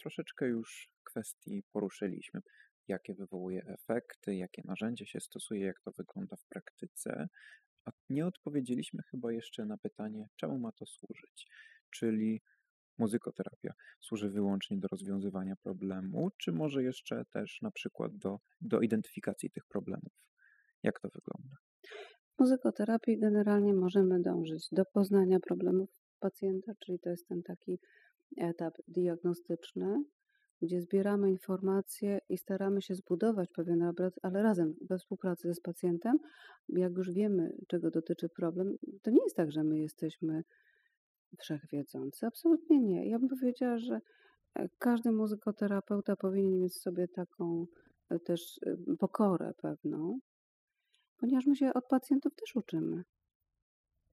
troszeczkę już kwestii poruszyliśmy. Jakie wywołuje efekty, jakie narzędzie się stosuje, jak to wygląda w praktyce. A nie odpowiedzieliśmy chyba jeszcze na pytanie, czemu ma to służyć. Czyli muzykoterapia służy wyłącznie do rozwiązywania problemu, czy może jeszcze też na przykład do, do identyfikacji tych problemów? Jak to wygląda? W muzykoterapii generalnie możemy dążyć do poznania problemów pacjenta, czyli to jest ten taki etap diagnostyczny, gdzie zbieramy informacje i staramy się zbudować pewien obraz, ale razem we współpracy z pacjentem. Jak już wiemy, czego dotyczy problem, to nie jest tak, że my jesteśmy wszechwiedzący. Absolutnie nie. Ja bym powiedziała, że e, każdy muzykoterapeuta powinien mieć sobie taką e, też e, pokorę pewną, ponieważ my się od pacjentów też uczymy.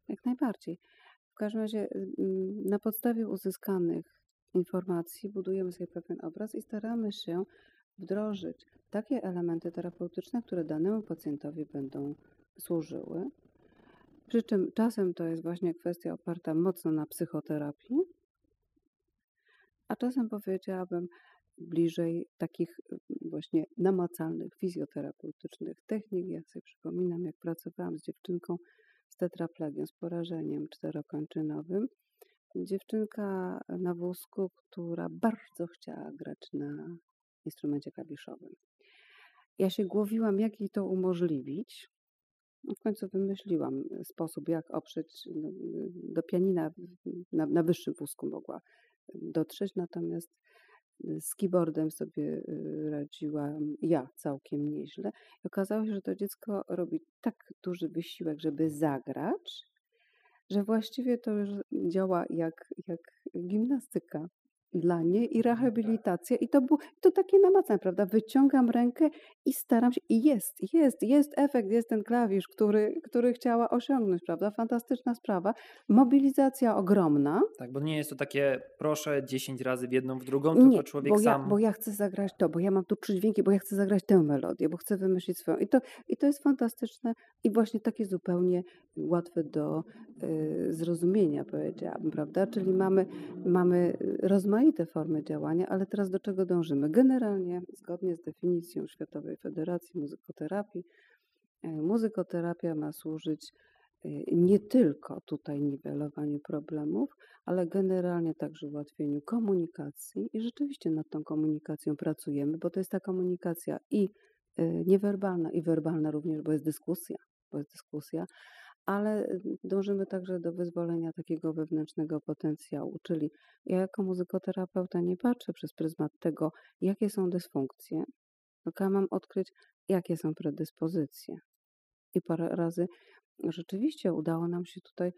Jak najbardziej. W każdym razie na podstawie uzyskanych informacji budujemy sobie pewien obraz i staramy się wdrożyć takie elementy terapeutyczne, które danemu pacjentowi będą służyły. Przy czym czasem to jest właśnie kwestia oparta mocno na psychoterapii, a czasem powiedziałabym bliżej takich y, właśnie namacalnych, fizjoterapeutycznych technik. Ja sobie przypominam, jak pracowałam z dziewczynką z tetraplegią, z porażeniem czterokończynowym. Dziewczynka na wózku, która bardzo chciała grać na instrumencie klawiszowym. Ja się głowiłam, jak jej to umożliwić. W końcu wymyśliłam sposób, jak oprzeć no, do pianina na, na wyższym wózku mogła dotrzeć, natomiast z keyboardem sobie radziłam ja całkiem nieźle. I okazało się, że to dziecko robi tak duży wysiłek, żeby zagrać, że właściwie to już działa jak, jak gimnastyka dla niej i Mhm, tak. rehabilitacja. I to było to takie namacalne, prawda? Wyciągam rękę i staram się. I jest, jest, jest efekt, jest ten klawisz, który, który chciała osiągnąć, prawda? Fantastyczna sprawa. Mobilizacja ogromna. Tak, bo nie jest to takie proszę 10 razy w jedną, w drugą, Nie, tylko człowiek bo ja, sam. bo ja chcę zagrać to, bo ja mam tu trzy dźwięki, bo ja chcę zagrać tę melodię, bo chcę wymyślić swoją. I to, i to jest fantastyczne i właśnie takie zupełnie łatwe do y, zrozumienia, powiedziałabym, prawda? Czyli mamy, mamy rozmaite formy działania, ale teraz do czego dążymy? Generalnie, zgodnie z definicją Światowej Federacji Muzykoterapii, y, muzykoterapia ma służyć y, nie tylko tutaj niwelowaniu problemów, ale generalnie także ułatwieniu komunikacji i rzeczywiście nad tą komunikacją pracujemy, bo to jest ta komunikacja i y, niewerbalna, i werbalna również, bo jest dyskusja, bo jest dyskusja, ale y, dążymy także do wyzwolenia takiego wewnętrznego potencjału, czyli ja jako muzykoterapeuta nie patrzę przez pryzmat tego, jakie są dysfunkcje, tylko ja mam odkryć, jakie są predyspozycje. I parę razy rzeczywiście udało nam się tutaj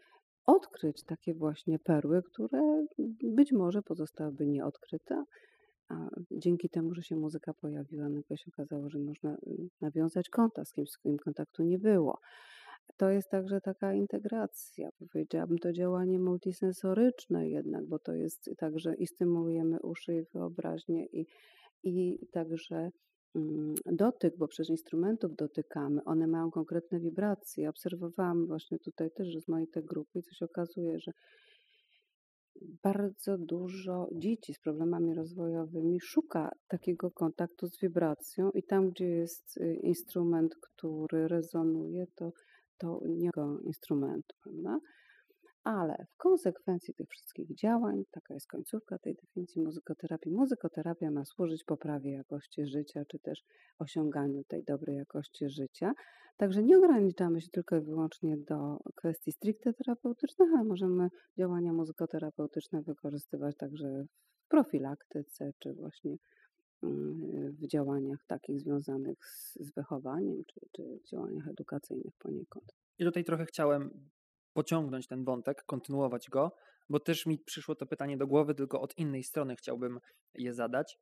odkryć takie właśnie perły, które być może pozostałyby nieodkryte. A dzięki temu, że się muzyka pojawiła, nagle się okazało, że można y, nawiązać kontakt z kimś, z kim kontaktu nie było. To jest także taka integracja, powiedziałabym, to działanie multisensoryczne jednak, bo to jest także i stymulujemy uszy i wyobraźnię i, i także mm, dotyk, bo przecież instrumentów dotykamy, one mają konkretne wibracje. Obserwowałam właśnie tutaj też rozmaite grupy i co się okazuje, że bardzo dużo dzieci z problemami rozwojowymi szuka takiego kontaktu z wibracją i tam, gdzie jest y, instrument, który rezonuje, to, to nie go instrumentu, prawda? Ale w konsekwencji tych wszystkich działań, taka jest końcówka tej definicji muzykoterapii, muzykoterapia ma służyć poprawie jakości życia, czy też osiąganiu tej dobrej jakości życia. Także nie ograniczamy się tylko i wyłącznie do kwestii stricte terapeutycznych, ale możemy działania muzykoterapeutyczne wykorzystywać także w profilaktyce, czy właśnie w działaniach takich związanych z, z wychowaniem, czy, czy działaniach edukacyjnych poniekąd. I tutaj trochę chciałem pociągnąć ten wątek, kontynuować go, bo też mi przyszło to pytanie do głowy, tylko od innej strony chciałbym je zadać.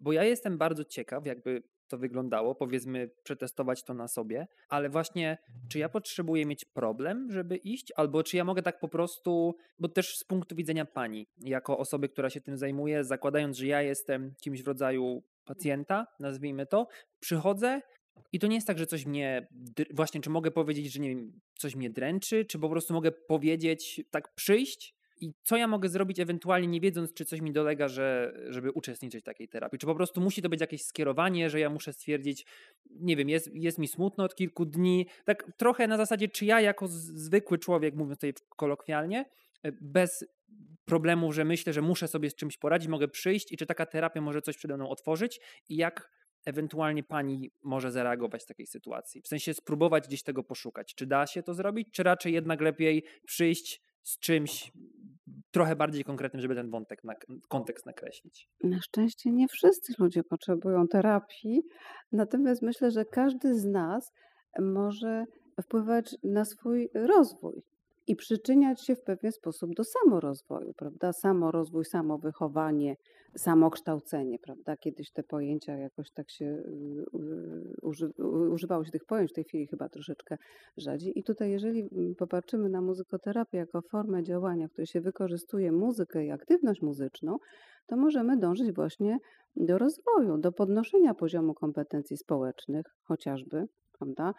Bo ja jestem bardzo ciekaw, jakby to wyglądało, powiedzmy, przetestować to na sobie, ale właśnie, czy ja potrzebuję mieć problem, żeby iść, albo czy ja mogę tak po prostu, bo też z punktu widzenia pani, jako osoby, która się tym zajmuje, zakładając, że ja jestem kimś w rodzaju pacjenta, nazwijmy to, przychodzę i to nie jest tak, że coś mnie, właśnie, czy mogę powiedzieć, że nie wiem, coś mnie dręczy, czy po prostu mogę powiedzieć, tak przyjść i co ja mogę zrobić ewentualnie nie wiedząc, czy coś mi dolega, że, żeby uczestniczyć w takiej terapii? Czy po prostu musi to być jakieś skierowanie, że ja muszę stwierdzić, nie wiem, jest, jest mi smutno od kilku dni, tak trochę na zasadzie, czy ja jako zwykły człowiek, mówiąc tutaj kolokwialnie, e, bez problemu, że myślę, że muszę sobie z czymś poradzić, mogę przyjść i czy taka terapia może coś przede mną otworzyć i jak ewentualnie pani może zareagować w takiej sytuacji? W sensie spróbować gdzieś tego poszukać. Czy da się to zrobić, czy raczej jednak lepiej przyjść z czymś trochę bardziej konkretnym, żeby ten wątek, na, kontekst nakreślić? Na szczęście nie wszyscy ludzie potrzebują terapii, natomiast myślę, że każdy z nas może wpływać na swój rozwój i przyczyniać się w pewien sposób do samorozwoju, prawda? Samorozwój, samowychowanie, samokształcenie, prawda? Kiedyś te pojęcia jakoś tak się y, uży, używało się tych pojęć, w tej chwili chyba troszeczkę rzadziej. I tutaj, jeżeli mm, popatrzymy na muzykoterapię jako formę działania, w której się wykorzystuje muzykę i aktywność muzyczną, to możemy dążyć właśnie do rozwoju, do podnoszenia poziomu kompetencji społecznych chociażby, prawda?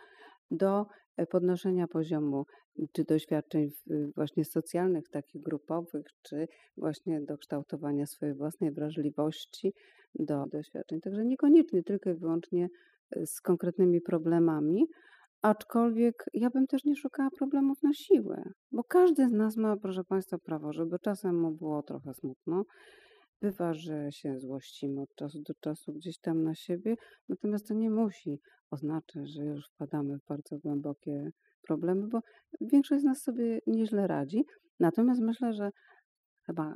do podnoszenia poziomu czy doświadczeń właśnie socjalnych, takich grupowych, czy właśnie do kształtowania swojej własnej wrażliwości do doświadczeń. Także niekoniecznie tylko i wyłącznie e, z konkretnymi problemami, aczkolwiek ja bym też nie szukała problemów na siłę, bo każdy z nas ma, proszę Państwa, prawo, żeby czasem mu było trochę smutno, Bywa, że się złościmy od czasu do czasu gdzieś tam na siebie, natomiast to nie musi oznaczać, że już wpadamy w bardzo głębokie problemy, bo większość z nas sobie nieźle radzi. Natomiast myślę, że chyba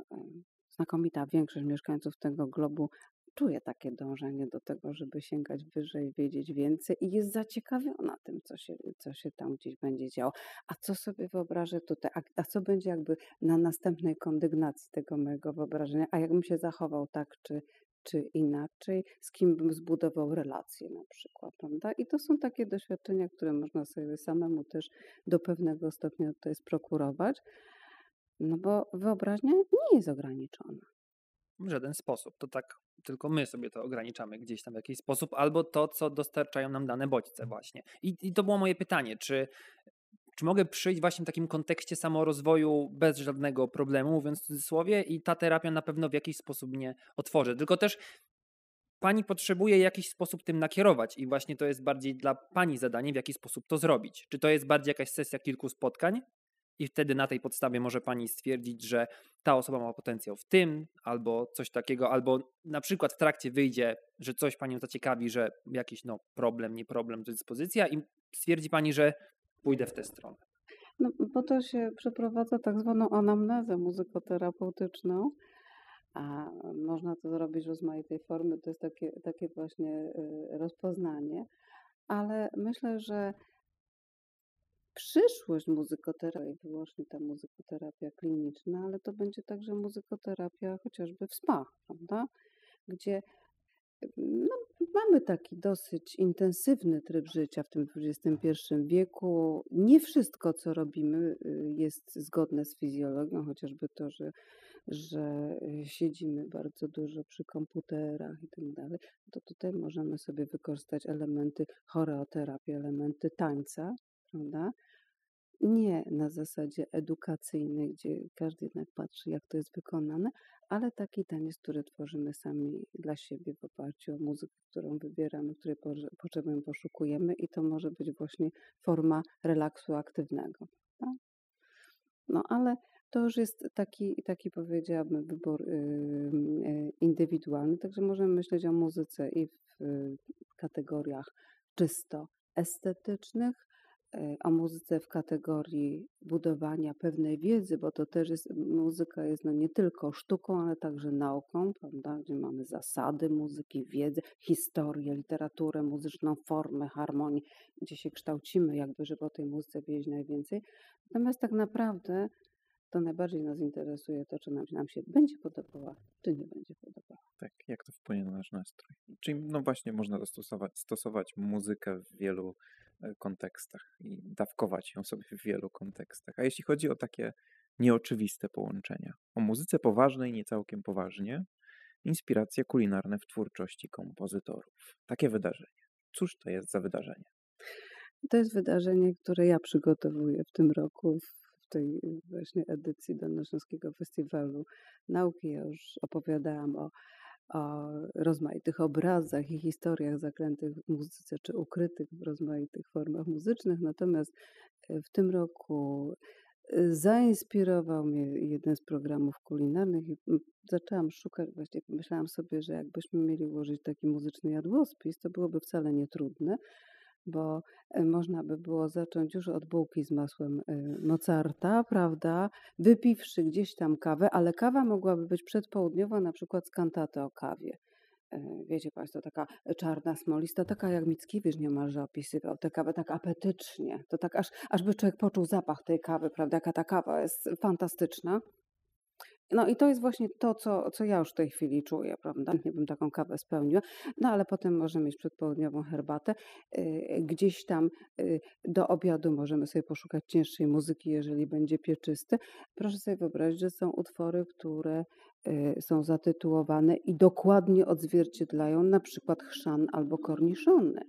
znakomita większość mieszkańców tego globu czuje takie dążenie do tego, żeby sięgać wyżej, wiedzieć więcej i jest zaciekawiona tym, co się, co się tam gdzieś będzie działo. A co sobie wyobrażę tutaj, a, a co będzie jakby na następnej kondygnacji tego mojego wyobrażenia, a jakbym się zachował tak czy, czy inaczej, z kim bym zbudował relacje na przykład, prawda? I to są takie doświadczenia, które można sobie samemu też do pewnego stopnia tutaj sprokurować, no bo wyobraźnia nie jest ograniczona. W żaden sposób. To tak tylko my sobie to ograniczamy gdzieś tam w jakiś sposób, albo to, co dostarczają nam dane bodźce właśnie. I, i to było moje pytanie, czy, czy mogę przyjść właśnie w takim kontekście samorozwoju bez żadnego problemu, mówiąc w cudzysłowie, i ta terapia na pewno w jakiś sposób mnie otworzy. Tylko też pani potrzebuje w jakiś sposób tym nakierować i właśnie to jest bardziej dla pani zadanie, w jaki sposób to zrobić. Czy to jest bardziej jakaś sesja kilku spotkań, i wtedy na tej podstawie może pani stwierdzić, że ta osoba ma potencjał w tym, albo coś takiego, albo na przykład w trakcie wyjdzie, że coś panią zaciekawi, że jakiś no, problem, nie problem, to dyspozycja i stwierdzi pani, że pójdę w tę stronę. No, bo to się przeprowadza tak zwaną anamnezę muzykoterapeutyczną, a można to zrobić w rozmaitej formy, to jest takie, takie właśnie y, rozpoznanie, ale myślę, że przyszłość muzykoterapii, wyłącznie ta muzykoterapia kliniczna, ale to będzie także muzykoterapia chociażby w spa, prawda? Gdzie no, mamy taki dosyć intensywny tryb życia w tym XXI wieku. Nie wszystko, co robimy, y, jest zgodne z fizjologią, chociażby to, że, że siedzimy bardzo dużo przy komputerach i tak dalej. To tutaj możemy sobie wykorzystać elementy choreoterapii, elementy tańca, prawda? Nie na zasadzie edukacyjnej, gdzie każdy jednak patrzy, jak to jest wykonane, ale taki taniec, który tworzymy sami dla siebie w oparciu o muzykę, którą wybieramy, której potrzebujemy, poszukujemy i to może być właśnie forma relaksu aktywnego. Tak? No ale to już jest taki, taki powiedziałabym, wybór yy, indywidualny, także możemy myśleć o muzyce i w kategoriach czysto estetycznych, E, o muzyce w kategorii budowania pewnej wiedzy, bo to też jest, muzyka jest no nie tylko sztuką, ale także nauką, prawda, gdzie mamy zasady muzyki, wiedzę, historię, literaturę muzyczną, formę, harmonii, gdzie się kształcimy jakby, żeby o tej muzyce wiedzieć najwięcej. Natomiast tak naprawdę to najbardziej nas interesuje to, czy nam, nam się będzie podobała, czy nie będzie podobała. Tak, jak to wpłynie na nasz nastrój. Czyli no właśnie można stosować, stosować muzykę w wielu kontekstach i dawkować ją sobie w wielu kontekstach. A jeśli chodzi o takie nieoczywiste połączenia, o muzyce poważnej, nie całkiem poważnie, inspiracje kulinarne w twórczości kompozytorów. Takie wydarzenie. Cóż to jest za wydarzenie? To jest wydarzenie, które ja przygotowuję w tym roku, w tej właśnie edycji Dolnośląskiego Festiwalu Nauki. Ja już opowiadałam o o rozmaitych obrazach i historiach zaklętych w muzyce, czy ukrytych w rozmaitych formach muzycznych. Natomiast e, w tym roku e, zainspirował mnie jeden z programów kulinarnych i zaczęłam szukać, właśnie pomyślałam sobie, że jakbyśmy mieli ułożyć taki muzyczny jadłospis, to byłoby wcale nie trudne, bo e, można by było zacząć już od bułki z masłem e, Mozarta, prawda, wypiwszy gdzieś tam kawę, ale kawa mogłaby być przedpołudniowa, na przykład z kantaty o kawie. E, wiecie Państwo, taka czarna, smolista, taka jak Mickiewicz niemalże opisywał tę kawę tak apetycznie. To tak aż, aż by człowiek poczuł zapach tej kawy, prawda, jaka ta kawa jest fantastyczna. No i to jest właśnie to, co, co ja już w tej chwili czuję, prawda? Nie bym taką kawę spełniła, no ale potem możemy mieć przedpołudniową herbatę. Y, gdzieś tam y, do obiadu możemy sobie poszukać cięższej muzyki, jeżeli będzie pieczysty. Proszę sobie wyobrazić, że są utwory, które y, są zatytułowane i dokładnie odzwierciedlają na przykład chrzan albo korniszony.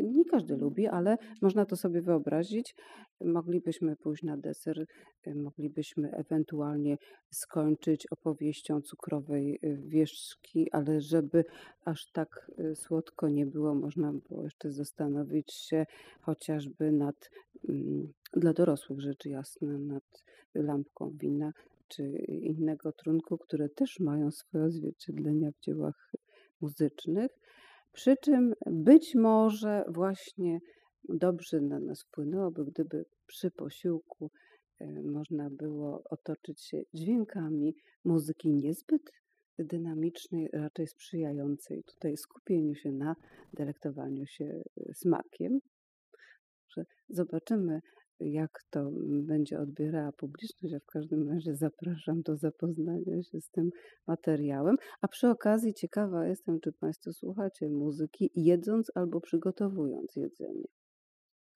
Nie każdy lubi, ale można to sobie wyobrazić. Moglibyśmy pójść na deser, y, moglibyśmy ewentualnie skończyć opowieścią cukrowej y, wieszczki, ale żeby aż tak y, słodko nie było, można było jeszcze zastanowić się chociażby nad, mm, dla dorosłych rzecz jasna, nad lampką wina czy innego trunku, które też mają swoje odzwierciedlenia w dziełach muzycznych. Przy czym być może właśnie dobrze na nas wpłynęłoby, gdyby przy posiłku e, można było otoczyć się dźwiękami muzyki niezbyt dynamicznej, raczej sprzyjającej tutaj skupieniu się na delektowaniu się e, smakiem. Zobaczymy, jak to będzie odbierała publiczność, a w każdym razie zapraszam do zapoznania się z tym materiałem. A przy okazji ciekawa jestem, czy Państwo słuchacie muzyki jedząc albo przygotowując jedzenie.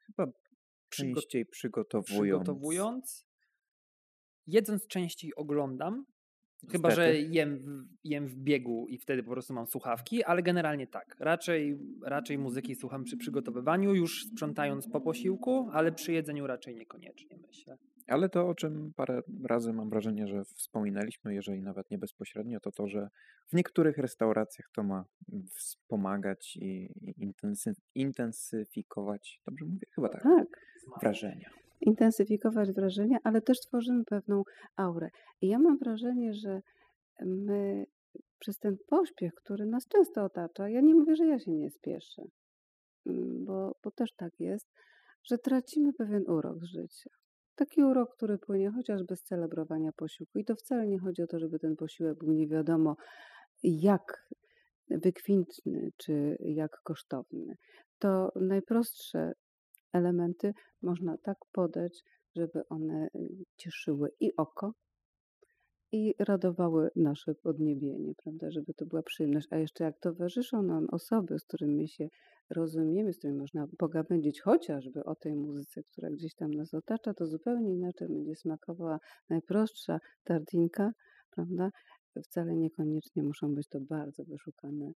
Chyba częściej przygotowując. Przygotowując. Jedząc częściej oglądam, Chyba, że jem w, jem w biegu i wtedy po prostu mam słuchawki, ale generalnie tak. Raczej, raczej muzyki słucham przy przygotowywaniu, już sprzątając po posiłku, ale przy jedzeniu raczej niekoniecznie, myślę. Ale to, o czym parę razy mam wrażenie, że wspominaliśmy, jeżeli nawet nie bezpośrednio, to to, że w niektórych restauracjach to ma wspomagać i intensyfikować, dobrze mówię? Chyba tak. Tak. Wrażenia intensyfikować wrażenia, ale też tworzymy pewną aurę. I ja mam wrażenie, że my przez ten pośpiech, który nas często otacza, ja nie mówię, że ja się nie spieszę, mm, bo, bo też tak jest, że tracimy pewien urok z życia. Taki urok, który płynie chociażby z celebrowania posiłku. I to wcale nie chodzi o to, żeby ten posiłek był nie wiadomo jak wykwintny czy jak kosztowny. To najprostsze elementy można tak podać, żeby one y, cieszyły i oko, i radowały nasze podniebienie, prawda, żeby to była przyjemność. A jeszcze jak towarzyszą nam osoby, z którymi się rozumiemy, z którymi można pogawędzić chociażby o tej muzyce, która gdzieś tam nas otacza, to zupełnie inaczej będzie smakowała najprostsza tardinka, prawda? Wcale niekoniecznie muszą być to bardzo wyszukane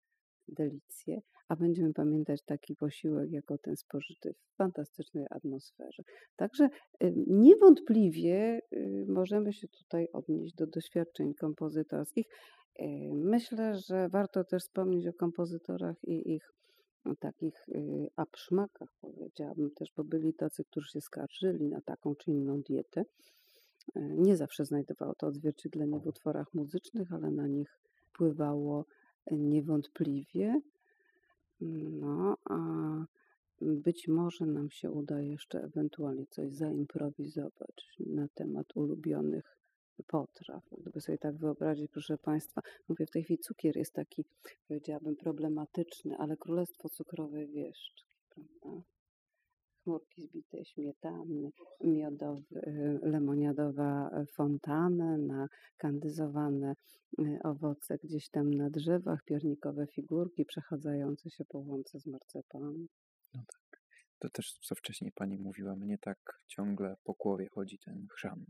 delicje, a będziemy pamiętać taki posiłek jako ten spożyty w fantastycznej atmosferze. Także y, niewątpliwie y, możemy się tutaj odnieść do doświadczeń kompozytorskich. Y, myślę, że warto też wspomnieć o kompozytorach i ich no, takich abszmakach, powiedziałabym też, bo byli tacy, którzy się skarżyli na taką czy inną dietę. Nie zawsze znajdowało to odzwierciedlenie w utworach muzycznych, ale na nich wpływało niewątpliwie. No, a być może nam się uda jeszcze ewentualnie coś zaimprowizować na temat ulubionych potraw. Gdyby sobie tak wyobrazić, proszę Państwa, mówię, w tej chwili cukier jest taki, powiedziałabym, problematyczny, ale królestwo cukrowe wieszczki, prawda? Chmurki zbitej śmietany, miodowy, lemoniadowa fontana, na kandyzowane y, owoce gdzieś tam na drzewach, piernikowe figurki przechadzające się po łące z marcepanem. No tak. To też, co wcześniej pani mówiła, mnie tak ciągle po głowie chodzi ten chrzan.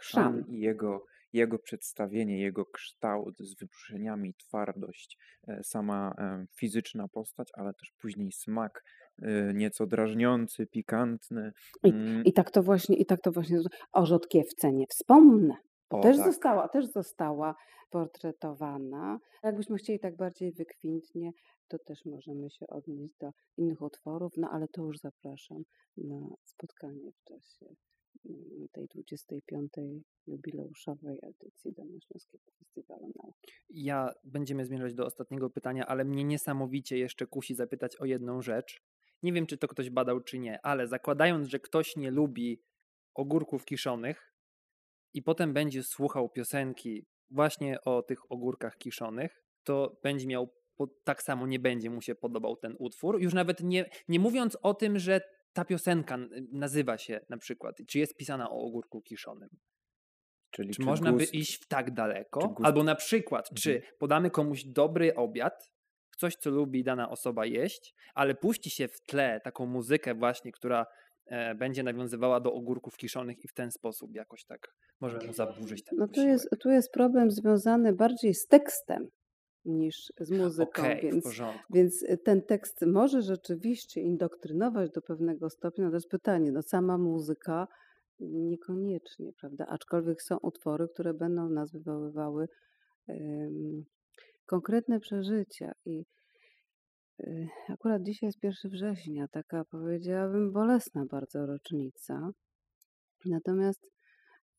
Chrzan i jego, jego przedstawienie, jego kształt z wybrzuszeniami, twardość, e, sama e, fizyczna postać, ale też później smak nieco drażniący, pikantny. I, mm. i tak to właśnie, i tak to właśnie o Rzodkiewce nie wspomnę. O, też, tak. została, też została portretowana. Jakbyśmy chcieli tak bardziej wykwintnie, to też możemy się odnieść do innych utworów, no ale to już zapraszam na spotkanie w czasie mm, tej 25. jubileuszowej edycji Dolnośląskiego Festiwalu Nauki. Ja będziemy zmierzać do ostatniego pytania, ale mnie niesamowicie jeszcze kusi zapytać o jedną rzecz. Nie wiem, czy to ktoś badał, czy nie, ale zakładając, że ktoś nie lubi ogórków kiszonych i potem będzie słuchał piosenki właśnie o tych ogórkach kiszonych, to będzie miał, tak samo nie będzie mu się podobał ten utwór. Już nawet nie, nie mówiąc o tym, że ta piosenka nazywa się na przykład, czy jest pisana o ogórku kiszonym. Czyli czy, czy można gust, by iść w tak daleko? Albo na przykład, mhm. czy podamy komuś dobry obiad coś, co lubi dana osoba jeść, ale puści się w tle taką muzykę właśnie, która e, będzie nawiązywała do ogórków kiszonych i w ten sposób jakoś tak może zaburzyć ten No tu jest, tu jest problem związany bardziej z tekstem niż z muzyką. W Więc, więc y, ten tekst może rzeczywiście indoktrynować do pewnego stopnia. No to jest pytanie, no sama muzyka niekoniecznie, prawda? Aczkolwiek są utwory, które będą nas wywoływały konkretne przeżycia i y, akurat dzisiaj jest 1 września, taka powiedziałabym bolesna bardzo rocznica. Natomiast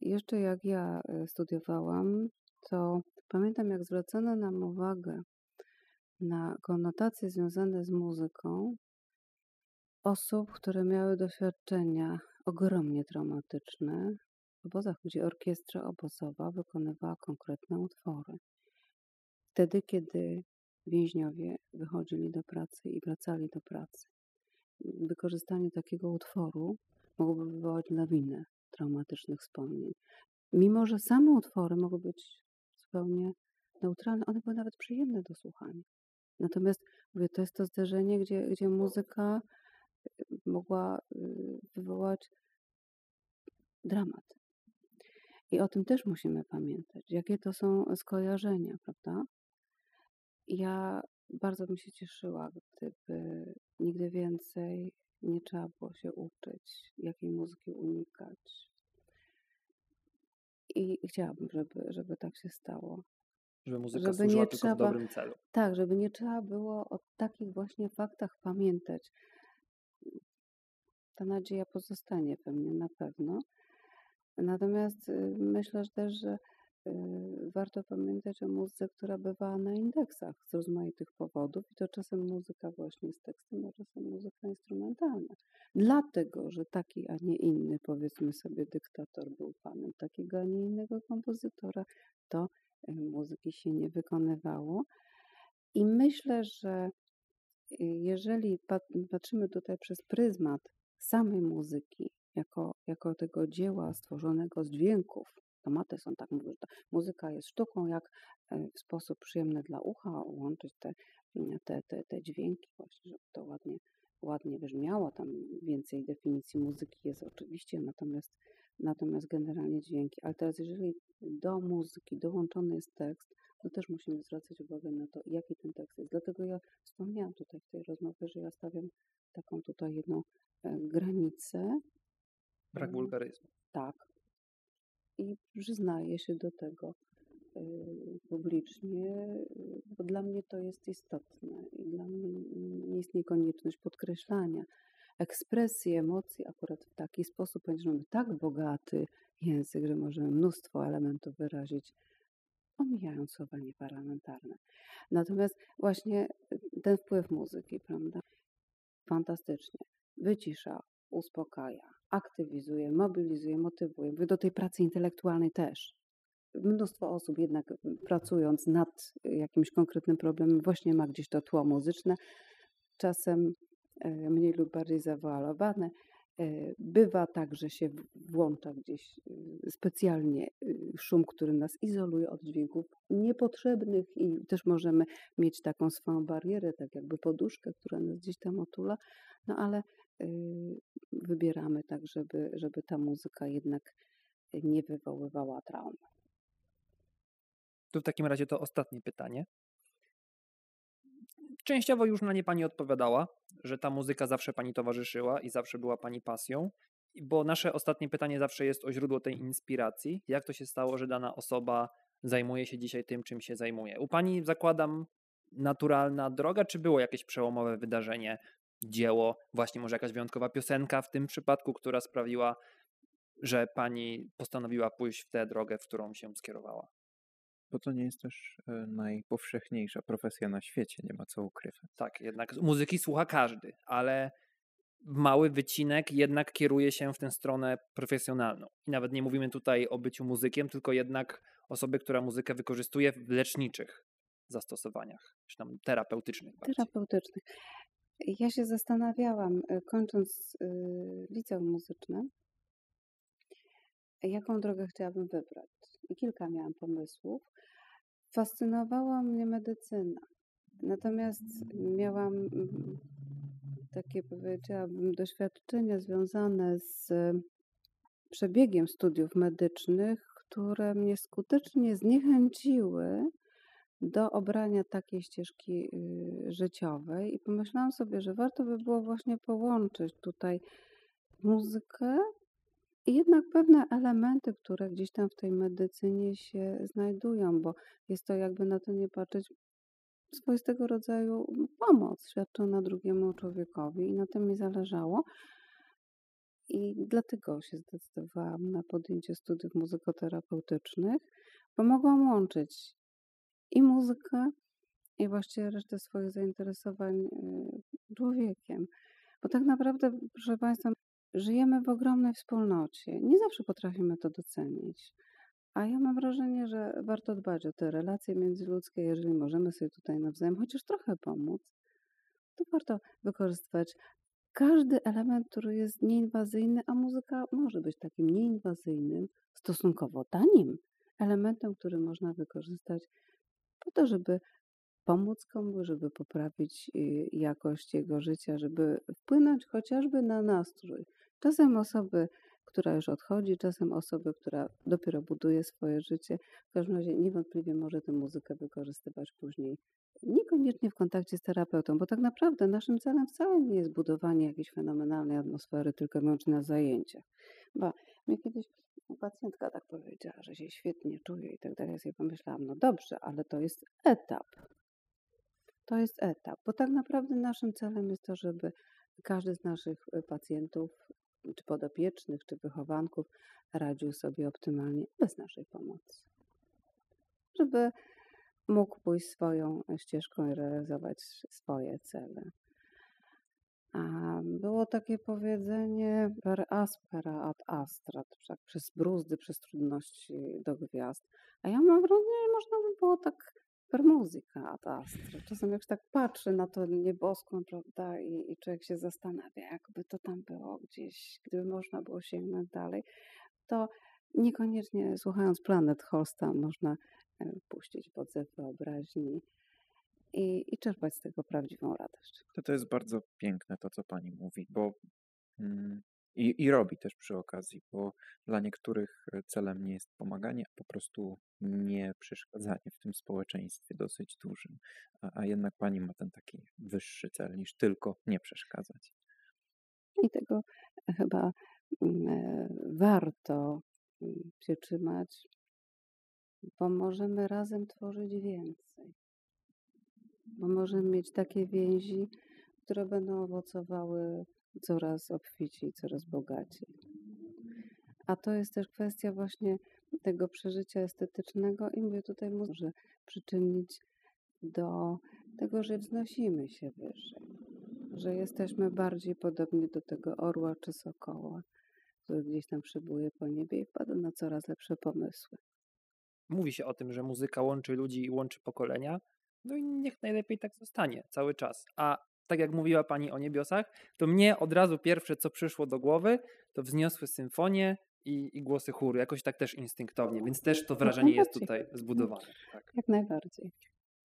jeszcze jak ja y, studiowałam, to pamiętam jak zwracano nam uwagę na konotacje związane z muzyką osób, które miały doświadczenia ogromnie traumatyczne. W obozach, gdzie orkiestra obozowa wykonywała konkretne utwory. Wtedy, kiedy więźniowie wychodzili do pracy i wracali do pracy, wykorzystanie takiego utworu mogłoby wywołać lawinę traumatycznych wspomnień. Mimo, że same utwory mogły być zupełnie neutralne, one były nawet przyjemne do słuchania. Natomiast mówię, to jest to zderzenie, gdzie, gdzie muzyka y, mogła y, wywołać dramat. I o tym też musimy pamiętać, jakie to są skojarzenia, prawda? Ja bardzo bym się cieszyła, gdyby nigdy więcej nie trzeba było się uczyć, jakiej muzyki unikać. I chciałabym, żeby, żeby tak się stało. Żeby muzyka Żeby nie tylko w trzeba, dobrym celu. tak, żeby nie trzeba było o takich właśnie faktach pamiętać. Ta nadzieja pozostanie we mnie na pewno. Natomiast y, myślę że też, że warto pamiętać o muzyce, która bywała na indeksach z rozmaitych powodów i to czasem muzyka właśnie z tekstem, a czasem muzyka instrumentalna. Dlatego, że taki, a nie inny, powiedzmy sobie, dyktator był panem takiego, a nie innego kompozytora, to y, muzyki się nie wykonywało. I myślę, że y, jeżeli pat- patrzymy tutaj przez pryzmat samej muzyki, jako, jako tego dzieła stworzonego z dźwięków, tomaty są tak mówią, że ta muzyka jest sztuką, jak e, w sposób przyjemny dla ucha łączyć te, mm, te, te, te dźwięki, właśnie, żeby to ładnie, ładnie brzmiało. Tam więcej definicji muzyki jest oczywiście, natomiast, natomiast generalnie dźwięki. Ale teraz, jeżeli do muzyki dołączony jest tekst, to też musimy zwracać uwagę na to, jaki ten tekst jest. Dlatego ja wspomniałam tutaj w tej rozmowie, że ja stawiam taką tutaj jedną e, granicę. Brak Mm, wulgaryzmu. Tak. I przyznaję się do tego y, publicznie, bo dla mnie to jest istotne i dla mnie nie istnieje konieczność podkreślania. Ekspresji emocji akurat w taki sposób, ponieważ mamy tak bogaty język, że możemy mnóstwo elementów wyrazić, omijając słowa nieparlamentarne. Natomiast właśnie y, ten wpływ muzyki, prawda, fantastycznie. Wycisza, uspokaja, aktywizuje, mobilizuje, motywuje. Do tej pracy intelektualnej też. Mnóstwo osób jednak pracując nad jakimś konkretnym problemem właśnie ma gdzieś to tło muzyczne, czasem e, mniej lub bardziej zawoalowane. E, Bywa tak, że się włącza gdzieś e, specjalnie e, szum, który nas izoluje od dźwięków niepotrzebnych i też możemy mieć taką swoją barierę, tak jakby poduszkę, która nas gdzieś tam otula, no ale y, wybieramy tak, żeby, żeby ta muzyka jednak nie wywoływała traum. Tu w takim razie to ostatnie pytanie. Częściowo już na nie pani odpowiadała, że ta muzyka zawsze pani towarzyszyła i zawsze była pani pasją. Bo nasze ostatnie pytanie zawsze jest o źródło tej inspiracji. Jak to się stało, że dana osoba zajmuje się dzisiaj tym, czym się zajmuje? U pani zakładam naturalna droga, czy było jakieś przełomowe wydarzenie, dzieło, właśnie może jakaś wyjątkowa piosenka w tym przypadku, która sprawiła, że pani postanowiła pójść w tę drogę, w którą się skierowała? Bo to nie jest też e, najpowszechniejsza profesja na świecie, nie ma co ukrywać. Tak, jednak muzyki słucha każdy, ale mały wycinek jednak kieruje się w tę stronę profesjonalną. I nawet nie mówimy tutaj o byciu muzykiem, tylko jednak osoby, która muzykę wykorzystuje w leczniczych zastosowaniach, czy tam terapeutycznych bardziej. Terapeutycznych. Ja się zastanawiałam, y, kończąc y, liceum muzyczne, jaką drogę chciałabym wybrać. Kilka miałam pomysłów. Fascynowała mnie medycyna. Natomiast miałam mm, takie, powiedziałabym, doświadczenia związane z przebiegiem studiów medycznych, które mnie skutecznie zniechęciły do obrania takiej ścieżki y, życiowej i pomyślałam sobie, że warto by było właśnie połączyć tutaj muzykę i jednak pewne elementy, które gdzieś tam w tej medycynie się znajdują, bo jest to jakby na to nie patrzeć swoistego rodzaju pomoc świadczona drugiemu człowiekowi i na tym mi zależało. I dlatego się zdecydowałam na podjęcie studiów muzykoterapeutycznych, bo mogłam łączyć i muzykę, i właściwie resztę swoich zainteresowań y, człowiekiem. Bo tak naprawdę, proszę Państwa, żyjemy w ogromnej wspólnocie. Nie zawsze potrafimy to docenić. A ja mam wrażenie, że warto dbać o te relacje międzyludzkie, jeżeli możemy sobie tutaj nawzajem chociaż trochę pomóc, to warto wykorzystywać każdy element, który jest nieinwazyjny, a muzyka może być takim nieinwazyjnym, stosunkowo tanim elementem, który można wykorzystać po to, żeby pomóc komuś, żeby poprawić y, jakość jego życia, żeby wpłynąć chociażby na nastrój. Czasem osoby, która już odchodzi, czasem osoby, która dopiero buduje swoje życie. W każdym razie niewątpliwie może tę muzykę wykorzystywać później. Niekoniecznie w kontakcie z terapeutą, bo tak naprawdę naszym celem wcale nie jest budowanie jakiejś fenomenalnej atmosfery, tylko wyłącznie na zajęciach. Bo mnie kiedyś pacjentka tak powiedziała, że się świetnie czuje i tak dalej. Ja sobie pomyślałam, no dobrze, ale to jest etap. To jest etap, bo tak naprawdę naszym celem jest to, żeby każdy z naszych y, pacjentów, czy podopiecznych, czy wychowanków radził sobie optymalnie bez naszej pomocy. Żeby mógł pójść swoją ścieżką i realizować swoje cele. A było takie powiedzenie per aspera ad astra, tak przez bruzdy, przez trudności do gwiazd. A ja mam wrażenie, że można by było tak per muzyka ad astra. Czasem jak się tak patrzy na to nieboską, prawda, i, i człowiek się zastanawia, jakby to tam było gdzieś, gdyby można było sięgnąć dalej, to niekoniecznie słuchając Planet Holsta można e, puścić podzew wyobraźni i, i czerpać z tego prawdziwą radość. To, to jest bardzo piękne to, co pani mówi, bo mm, i, i robi też przy okazji, bo dla niektórych e, celem nie jest pomaganie, a po prostu nie przeszkadzanie w tym społeczeństwie dosyć dużym. A, a jednak pani ma ten taki wyższy cel niż tylko nie przeszkadzać. I tego chyba mm, e, warto mm, się trzymać, bo możemy razem tworzyć więcej bo możemy mieć takie więzi, które będą owocowały coraz obficiej, coraz bogaciej. A to jest też kwestia właśnie tego przeżycia estetycznego i mówię tutaj może przyczynić do tego, że wznosimy się wyżej, że jesteśmy bardziej podobni do tego orła czy sokoła, który gdzieś tam przybuje po niebie i wpada na coraz lepsze pomysły. Mówi się o tym, że muzyka łączy ludzi i łączy pokolenia, no i niech najlepiej tak zostanie cały czas. A tak jak mówiła pani o niebiosach, to mnie od razu pierwsze, co przyszło do głowy, to wzniosły symfonie i, i głosy chóru, jakoś tak też instynktownie, więc też to wrażenie jest tutaj zbudowane. Tak. Jak najbardziej.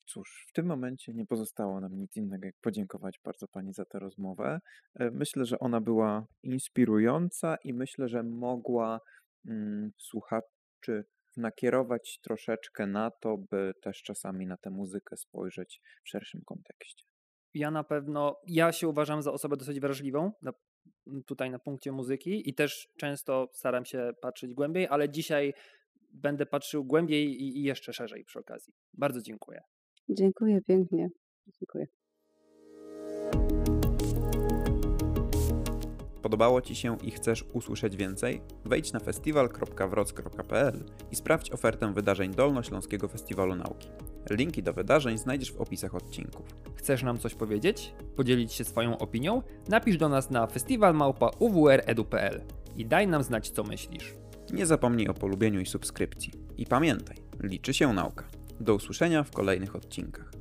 Cóż, w tym momencie nie pozostało nam nic innego, jak podziękować bardzo Pani za tę rozmowę. E, myślę, że ona była inspirująca i myślę, że mogła mm, słuchaczy nakierować troszeczkę na to, by też czasami na tę muzykę spojrzeć w szerszym kontekście. Ja na pewno, ja się uważam za osobę dosyć wrażliwą na, tutaj na punkcie muzyki i też często staram się patrzeć głębiej, ale dzisiaj będę patrzył głębiej i, i jeszcze szerzej przy okazji. Bardzo dziękuję. Dziękuję pięknie. Dziękuję. Podobało Ci się i chcesz usłyszeć więcej? Wejdź na festiwal.wroc.pl i sprawdź ofertę wydarzeń Dolnośląskiego Festiwalu Nauki. Linki do wydarzeń znajdziesz w opisach odcinków. Chcesz nam coś powiedzieć? Podzielić się swoją opinią? Napisz do nas na festiwalmałpa.uwr.edu.pl i daj nam znać, co myślisz. Nie zapomnij o polubieniu i subskrypcji. I pamiętaj, liczy się nauka. Do usłyszenia w kolejnych odcinkach.